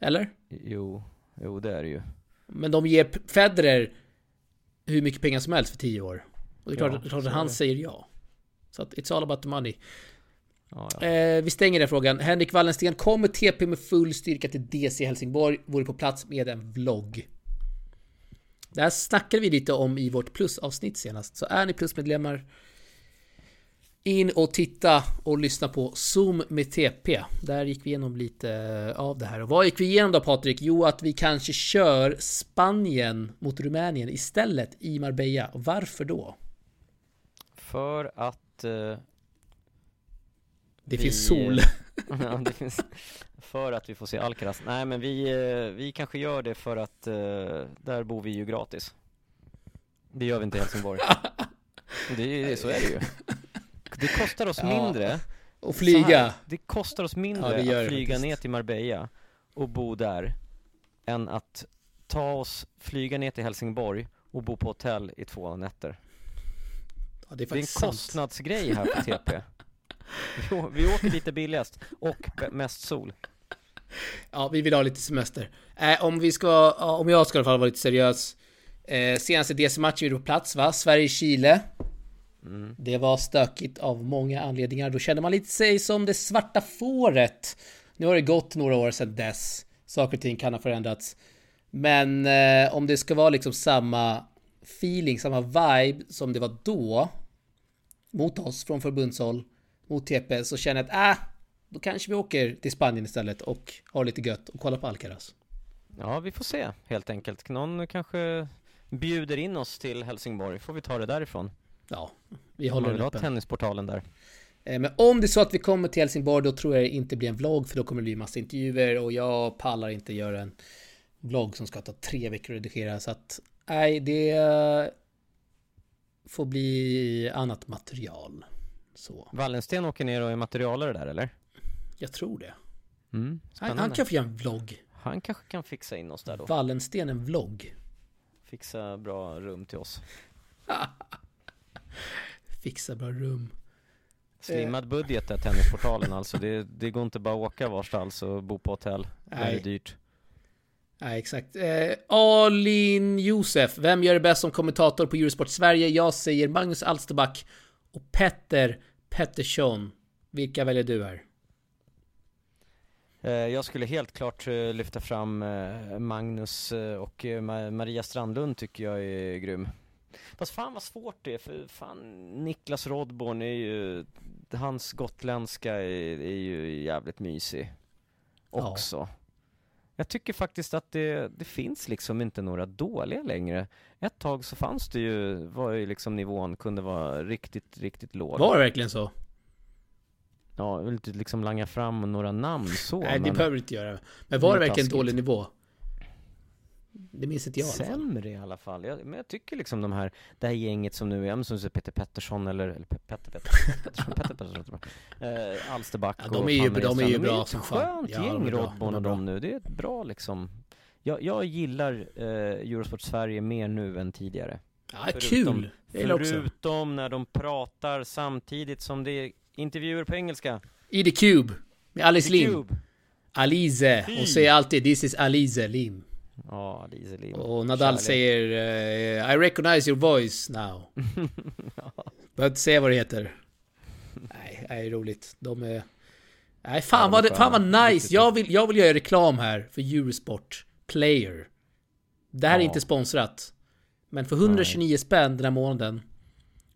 Eller? Jo, jo det är det ju. Men de ger Federer hur mycket pengar som helst för tio år. Och det är klart, ja, klart att han säger ja. Så att it's all about the money. Ja, ja. Eh, vi stänger den frågan. Henrik Wallensten kommer TP med full styrka till DC Helsingborg. Vore på plats med en vlogg. Det här snackade vi lite om i vårt plusavsnitt senast. Så är ni plusmedlemmar in och titta och lyssna på Zoom med TP. Där gick vi igenom lite av det här. Och vad gick vi igenom då Patrik? Jo, att vi kanske kör Spanien mot Rumänien istället i Marbella. Varför då? För att uh, Det vi, finns sol. ja, det finns, för att vi får se Alcaraz. Nej men vi, uh, vi kanske gör det för att uh, där bor vi ju gratis. Det gör vi inte i Helsingborg. det, det, så är det ju. Det kostar oss ja. mindre och flyga. Här, det kostar oss mindre ja, att flyga ner till Marbella och bo där än att ta oss, flyga ner till Helsingborg och bo på hotell i två nätter. Ja, det, är det är en sant. kostnadsgrej här på TP. vi, vi åker lite billigast och mest sol. Ja, vi vill ha lite semester. Eh, om vi ska, om jag ska i alla fall vara lite seriös. Eh, senaste DC-matchen vi på plats va? Sverige-Chile. Mm. Det var stökigt av många anledningar. Då kände man lite sig som det svarta fåret. Nu har det gått några år sedan dess. Saker och ting kan ha förändrats. Men eh, om det ska vara liksom samma feeling, samma vibe som det var då mot oss från förbundshåll mot TP så känner jag att äh, då kanske vi åker till Spanien istället och har lite gött och kollar på Alcaraz. Ja, vi får se helt enkelt. Någon kanske bjuder in oss till Helsingborg. Får vi ta det därifrån. Ja, vi håller den öppen. tennisportalen där. Eh, Men om det är så att vi kommer till Helsingborg då tror jag det inte blir en vlogg för då kommer det bli massa intervjuer och jag pallar inte göra en vlogg som ska ta tre veckor att redigera så att nej det får bli annat material. Så, Wallensten åker ner och är materialare där eller? jag tror det. Mm, Han, han kan få göra en vlogg. Han kanske kan fixa in oss där då. Wallensten en vlogg. Fixa bra rum till oss. Fixa bra rum. Slimmad budget där tennisportalen alltså. Det, det går inte bara att åka varstans och bo på hotell. Det är dyrt. Nej, exakt. Eh, Alin Josef, vem gör det bäst som kommentator på Eurosport Sverige? Jag säger Magnus Alsterback och Petter Pettersson. Vilka väljer du här? Eh, Jag skulle helt klart eh, lyfta fram eh, Magnus eh, och eh, Ma- Maria Strandlund tycker jag är grym. Fast fan vad svårt det är för fan Niklas Rodborn är ju Hans gotländska är, är ju jävligt mysig Ja. Också Jag tycker faktiskt att det, det finns liksom inte några dåliga längre Ett tag så fanns det ju, var ju liksom nivån kunde vara riktigt, riktigt låg Var det verkligen så? Ja, jag vill inte liksom langa fram några namn så Nej, det men behöver du inte göra. Men var Det det verkligen taskigt. dålig nivå? Det minns inte jag. Sämre i alla fall. Jag, men jag tycker liksom de här, det här gänget som nu är, som säger Peter Pettersson eller, eller Pe- Petter Petter, Pettersson, Petter Pettersson, eh, Alsterback Ja, de och är ju- fan de är ju bra som Det är fan. ett Ja, skönt de är gäng De är och dem nu. Det är ett bra liksom. Jag, jag gillar eh, Eurosport Sverige mer nu än tidigare. Ja, Förutom- kul! Gillar också. Förutom när de pratar samtidigt som det är intervjuer på engelska. I the Cube. Med Alice The Lim. Cube. Alize. Hon säger alltid 'This is Alize Lim' Ja, Lim. Och Nadal Kärlek. säger eh, 'I recognize your voice now' Behöver inte säga vad det heter. Nej, det är roligt. De är... Nej, fan Ja, vad, är det, fan vad nice. Jag vill, jag vill göra reklam här för Eurosport Player. Det här är Ja. inte sponsrat. Men för 129 spänn den här månaden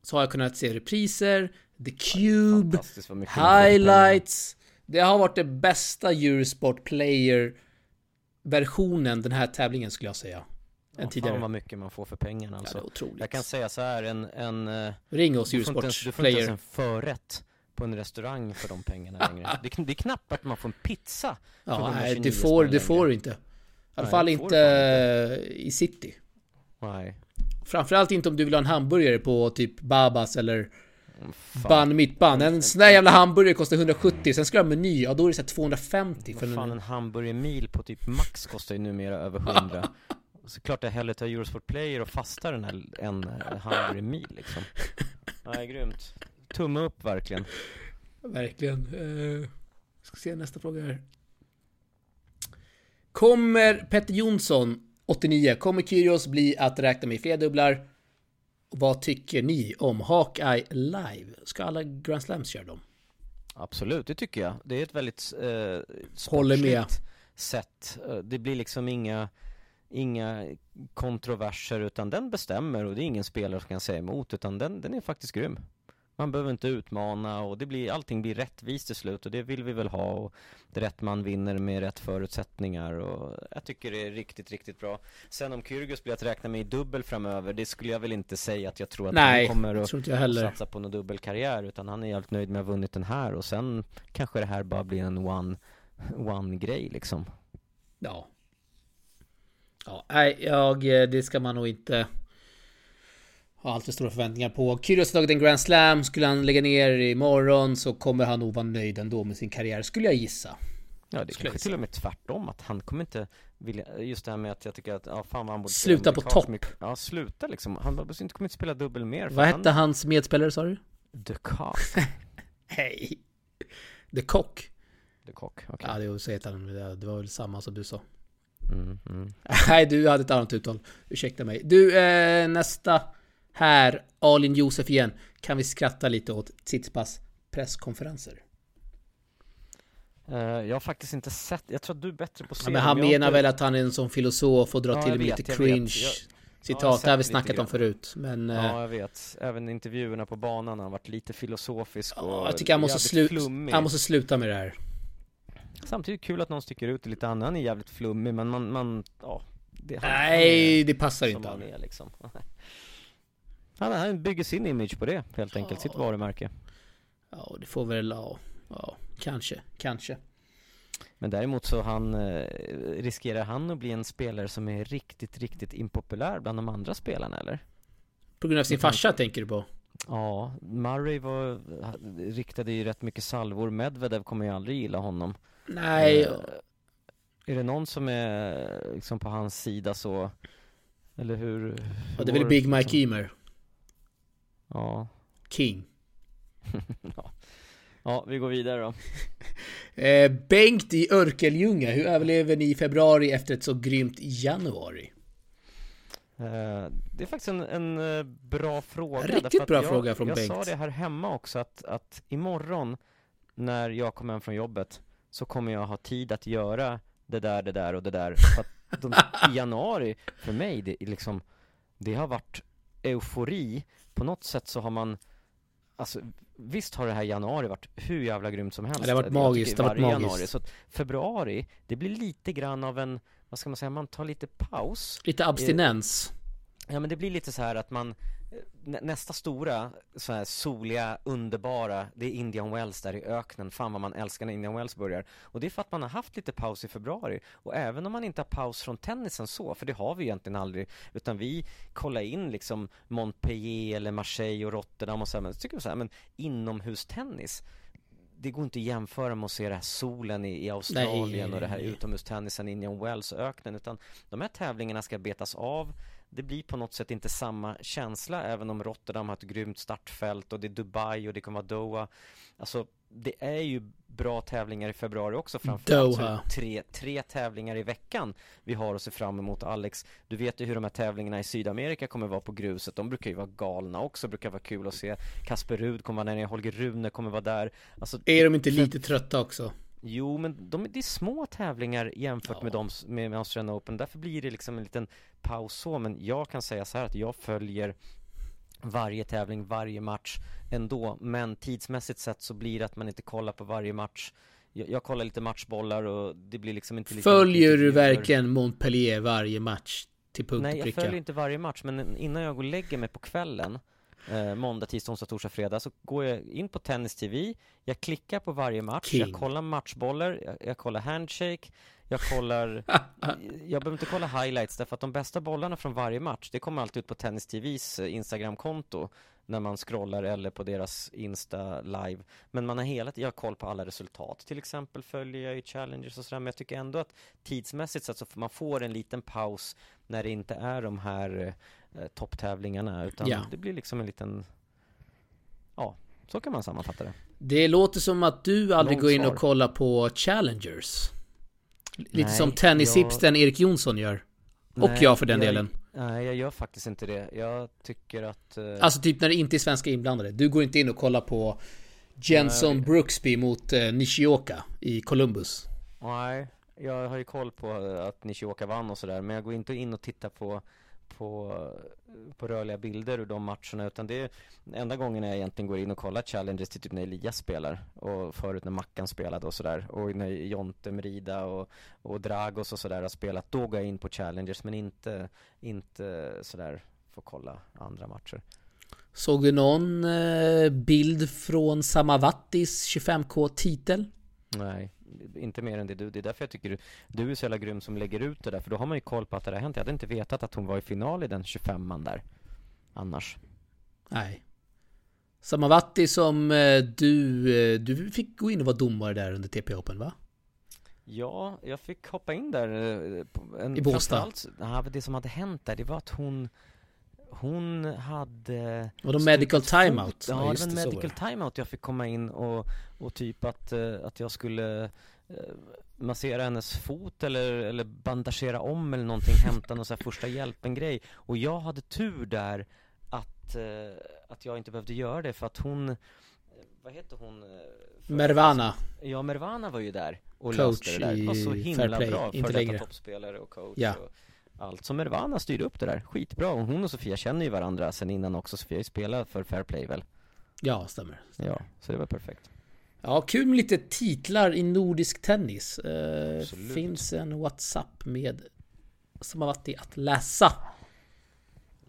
så har jag kunnat se repriser, The Cube, highlights. Det har varit det bästa Eurosport Player versionen den här tävlingen skulle jag säga. Ja, än tidigare. Fan vad mycket man får för pengarna Ja, alltså. det är otroligt. Jag kan säga så här, en, en eh, Ring oss du får, inte Eurosport ens, du får inte ens en förrätt på en restaurang för de pengarna längre. Det, det är knappt att man får en pizza Ja, nej, 129 det får, det får du inte. I alla fall inte du i city. Nej. Framförallt inte om du vill ha en hamburgare på typ Babas eller Fan. Bun mitt bun. En sån där jävla hamburgare kostar 170, sen ska du ha meny, ja då är det så här 250 för fan, en... en hamburgermil på typ Max kostar ju numera över 100. Så klart jag hellre tar Eurosport Player och fastar den här en eh, hamburgermil liksom. Nej, grymt. Tumme upp verkligen. Verkligen. Uh, ska se nästa fråga här. Kommer Petter Jonsson, 89, kommer Kyrgios bli att räkna med flerdubblar? Och vad tycker ni om Hawkeye Live? Ska alla Grand Slams köra dem? Absolut, det tycker jag. Det är ett väldigt eh, sportsligt sätt. Eh, Det blir liksom inga, inga kontroverser utan den bestämmer och det är ingen spelare som kan säga emot utan den, den är faktiskt grym. Man behöver inte utmana och det blir, allting blir rättvist till slut och det vill vi väl ha och det rätt man vinner med rätt förutsättningar och jag tycker det är riktigt, riktigt bra. Sen om Kyrgios blir att räkna med i dubbel framöver, det skulle jag väl inte säga att jag tror att Nej, han kommer att satsa på någon dubbelkarriär utan han är helt nöjd med att ha vunnit den här och sen kanske det här bara blir en one, one grej liksom. Ja. Ja, nej, jag, eh, det ska man nog inte ha alltför stora förväntningar på. Kyrgios har tagit en Grand Slam, skulle han lägga ner imorgon så kommer han nog vara nöjd ändå med sin karriär, skulle jag gissa. Ja det är kanske till och med tvärtom att han kommer inte vilja, just det här med att jag tycker att, ja fan vad han borde Sluta på topp. Ja sluta liksom, han bara- inte kommer inte spela dubbel mer för Vad han, hette hans medspelare sa du? The Cock, Hej! The Cock. The Cock, okej. Ja, det var så heter han. Det det var väl samma som du sa. Mm, mm. Nej, du hade ett annat uttal. Ursäkta mig. Du, eh, nästa här. Alin Josef igen. Kan vi skratta lite åt Tsitsipas presskonferenser? Eh, jag har faktiskt inte sett, jag tror att du är bättre på att se Ja, men han menar väl att han är en sån filosof och drar Ja, till med lite cringe citat. har det har vi snackat om förut. Men eh, Ja, jag vet. Även intervjuerna på banan har varit lite filosofisk och ja, jag tycker han måste, slu han måste sluta med det här. Samtidigt kul att någon sticker ut lite annan. Han är jävligt flummig, men man, man ja. Det, Nej, det passar inte han är liksom. Han, han bygger sin image på det, helt enkelt. Sitt varumärke. Ja, det får väl, ja, ja kanske, kanske. Men däremot så han, eh, riskerar han att bli en spelare som är riktigt, riktigt impopulär bland de andra spelarna eller? På grund av sin farsa tänker du på? Ja, Murray var, riktade ju rätt mycket salvor. Medvedev kommer ju aldrig gilla honom. Nej, Eh, Är det någon som är liksom på hans sida så? Eller hur? hur ja, det är väl Big Mike liksom? Ja. King. ja. Ja, vi går vidare då. Eh, Bengt i Örkelljunga, hur överlever ni i februari efter ett så grymt januari? Eh, Det är faktiskt en, en eh, bra fråga. Riktigt därför att bra jag, fråga från jag Bengt. sa det här hemma också att, att imorgon när jag kommer hem från jobbet så kommer jag ha tid att göra det där, det där och det där. För att de, I januari, för mig, det, är liksom, det har varit eufori. På något sätt så har man Alltså visst har det här januari varit hur jävla grymt som helst Ja, det har varit magiskt, det har varit magiskt. Januari, så att februari, det blir lite grann av en, vad ska man säga, man tar lite paus Lite abstinens. Ja men det blir lite så här att man eh, Nästa stora så här soliga, underbara Det är Indian Wells där i öknen. Fan vad man älskar när Indian Wells börjar. Och det är för att man har haft lite paus i februari. Och även om man inte har paus från tennisen så För det har vi egentligen aldrig Utan vi kollar in liksom Montpellier eller Marseille och Rotterdam och så här, Men så tycker vi så här, men inomhustennis det går inte att jämföra med att se det här solen i, i Australien Nej, och det här utomhustennisen i Indian Wells och öknen utan de här tävlingarna ska betas av. Det blir på något sätt inte samma känsla även om Rotterdam har ett grymt startfält och det är Dubai och det kommer vara Doha. Alltså det är ju bra tävlingar i februari också framförallt Doha. tre, tre tävlingar i veckan vi har att se fram emot Alex Du vet ju hur de här tävlingarna i Sydamerika kommer vara på gruset De brukar ju vara galna också, brukar vara kul att se Kasper Rud kommer vara där Holger Rune kommer vara där alltså, Är de inte lite trötta också? Jo, men de, det är små tävlingar jämfört Ja. med de med Australian Open. Därför blir det liksom en liten paus så. Men jag kan säga så här att jag följer varje tävling, varje match ändå. Men tidsmässigt sett så blir det att man inte kollar på varje match. Jag, jag kollar lite matchbollar och det blir liksom inte lika Följer du verkligen Montpellier varje match? Till punkt Nej, jag följer inte varje match, men innan jag går och lägger mig på kvällen eh, Måndag, tisdag, onsdag, torsdag, fredag Så går jag in på Tennis TV Jag klickar på varje match King. Jag kollar matchbollar Jag, jag kollar handshake Jag kollar Jag behöver inte kolla highlights Därför att de bästa bollarna från varje match Det kommer alltid ut på Tennis TVs eh, Instagramkonto När man scrollar eller på deras Insta live Men man har hela tiden Jag har koll på alla resultat Till exempel följer jag ju Challengers och sådär Men jag tycker ändå att Tidsmässigt så får man får en liten paus när det inte är de här eh, topptävlingarna utan Ja. det blir liksom en liten Ja, så kan man sammanfatta det Det låter som att du aldrig Långt går in och kollar på Challengers. Lite Nej, som tennishipsten Erik Jonsson gör. Och Nej, jag för den jag- delen. Nej, jag gör faktiskt inte det Jag tycker att eh, Alltså typ när det inte är svenska inblandade. Du går inte in och kollar på Jenson Nej. Brooksby mot eh, Nishioka i Columbus. Nej, jag har ju koll på eh, att Nishioka vann och sådär Men jag går inte in och tittar på på, på rörliga bilder ur de matcherna utan det är enda gången jag egentligen går in och kollar challenges till typ när Elias spelar och förut när Mackan spelade och sådär och när Jonte Merida och, och Dragos och sådär har spelat då går jag in på challenges men inte, inte sådär får kolla andra matcher Såg du någon eh, bild från Samavattis 25K titel? Nej, inte mer än det du. Det är därför jag tycker du, du är så jävla grym som lägger ut det där. För då har man ju koll på att det har hänt. Jag hade inte vetat att hon var i final i den 25an där. Annars. Nej. Samavatti som eh, du, eh, du fick gå in och vara domare där under TP Open va? Ja, jag fick hoppa in där. eh, En, I Båstad. det som hade hänt där, det var att hon hon hade Och de medical timeout. Ja, det var en medical timeout jag fick komma in och, och typ att, eh, att jag skulle eh, massera hennes fot eller, eller bandagera om eller någonting, hämta någon så här första hjälpen-grej. Och jag hade tur där att, eh, att jag inte behövde göra det för att hon vad heter hon? för- Mervana. Ja, Mervana var ju där och Coach löste det där. Det var så himla bra. Före detta toppspelare och coach Ja. och allt. Så Mervana styrde upp det där. Skitbra. Och hon och Sofia känner ju varandra sen innan också. Sofia spelat för Fair Play väl? Ja, stämmer. Ja, så det var perfekt. Ja, kul med lite titlar i nordisk tennis. Eh, finns en WhatsApp med som har varit i att läsa.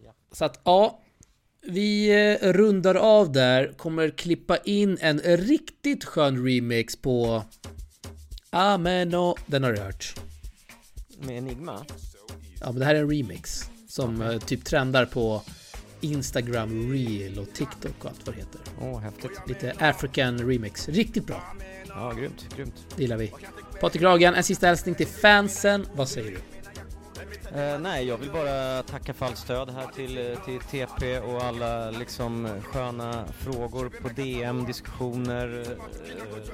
Ja. Så att ja, vi eh, rundar av där. Kommer klippa in en riktigt skön remix på Ameno. Den har du hört. Med Enigma? Ja, men det här är en remix som eh, typ trendar på Instagram Reel och TikTok och allt vad det heter. Åh, häftigt. Lite African remix. Riktigt bra. Ja, grymt, grymt. Det gillar vi. Patrik Ragan, en sista hälsning till fansen. Vad säger du? Eh, nej, jag vill bara tacka för allt stöd här till, till TP och alla liksom sköna frågor på DM, diskussioner,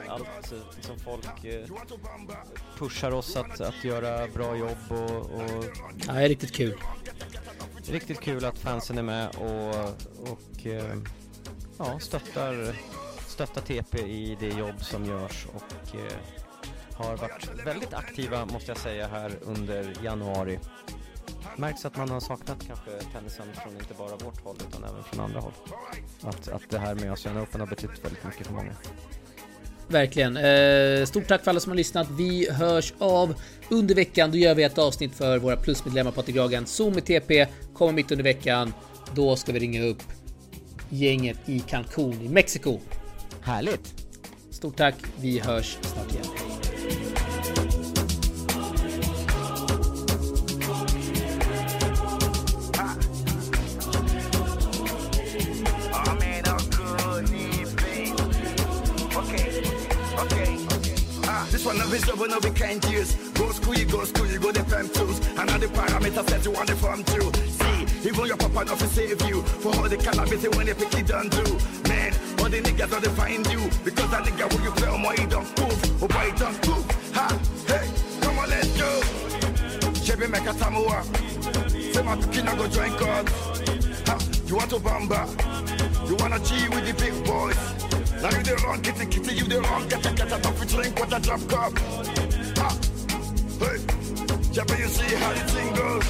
eh, allt som folk eh, pushar oss att, att göra bra jobb och, och Ja, det är riktigt kul. riktigt kul att fansen är med och, och eh, ja, stöttar, stöttar TP i det jobb som görs och eh, har varit väldigt aktiva måste jag säga här under januari. Märks att man har saknat kanske tennisen från inte bara vårt håll utan även från andra håll. Att, att det här med Australian Open har betytt väldigt mycket för många. Verkligen. Eh, stort tack för alla som har lyssnat. Vi hörs av under veckan. Då gör vi ett avsnitt för våra plusmedlemmar Patrik Ragan. Zoom med TP kommer mitt under veckan. Då ska vi ringa upp gänget i Cancun i Mexiko. Härligt! Stort tack. Vi hörs snart igen. This one of is over no weekend use. Go school, you go school, you go the fam tools. Another parameter set you want the form too. See, even your papa not to save you. For all the cannabis when they pick it done do. Man, all the niggas don't find you. Because that nigga when you play on my don't move. Oh boy, don't move. Ha, hey, come on, let's go. Chebe make a tamuwa. Say my kina go join God. Ha, you want to bamba? You wanna G with the big boys? Now you the wrong, kitty kitty, you the wrong, get a get a don't drink what a drop cup. Ha, hey, Chebe, you see how the thing goes.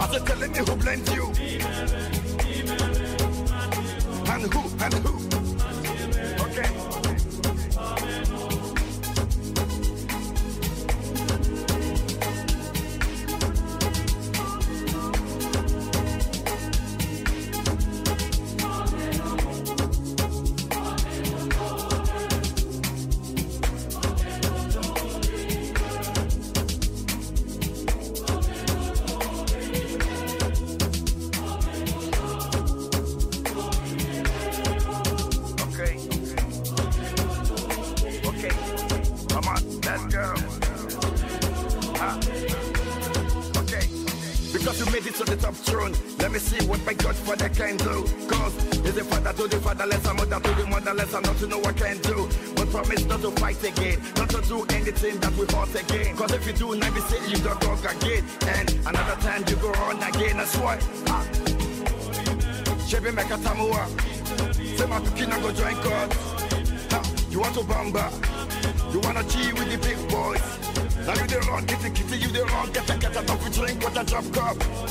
I said, telling me who blends you. And who, and who. Chebe Mekatamua. Say my kina go join. Ha, you want to bamba? You wanna G with the big boys? Now you the wrong, kitty kitty, you the wrong, get a get a drink what a drop cup.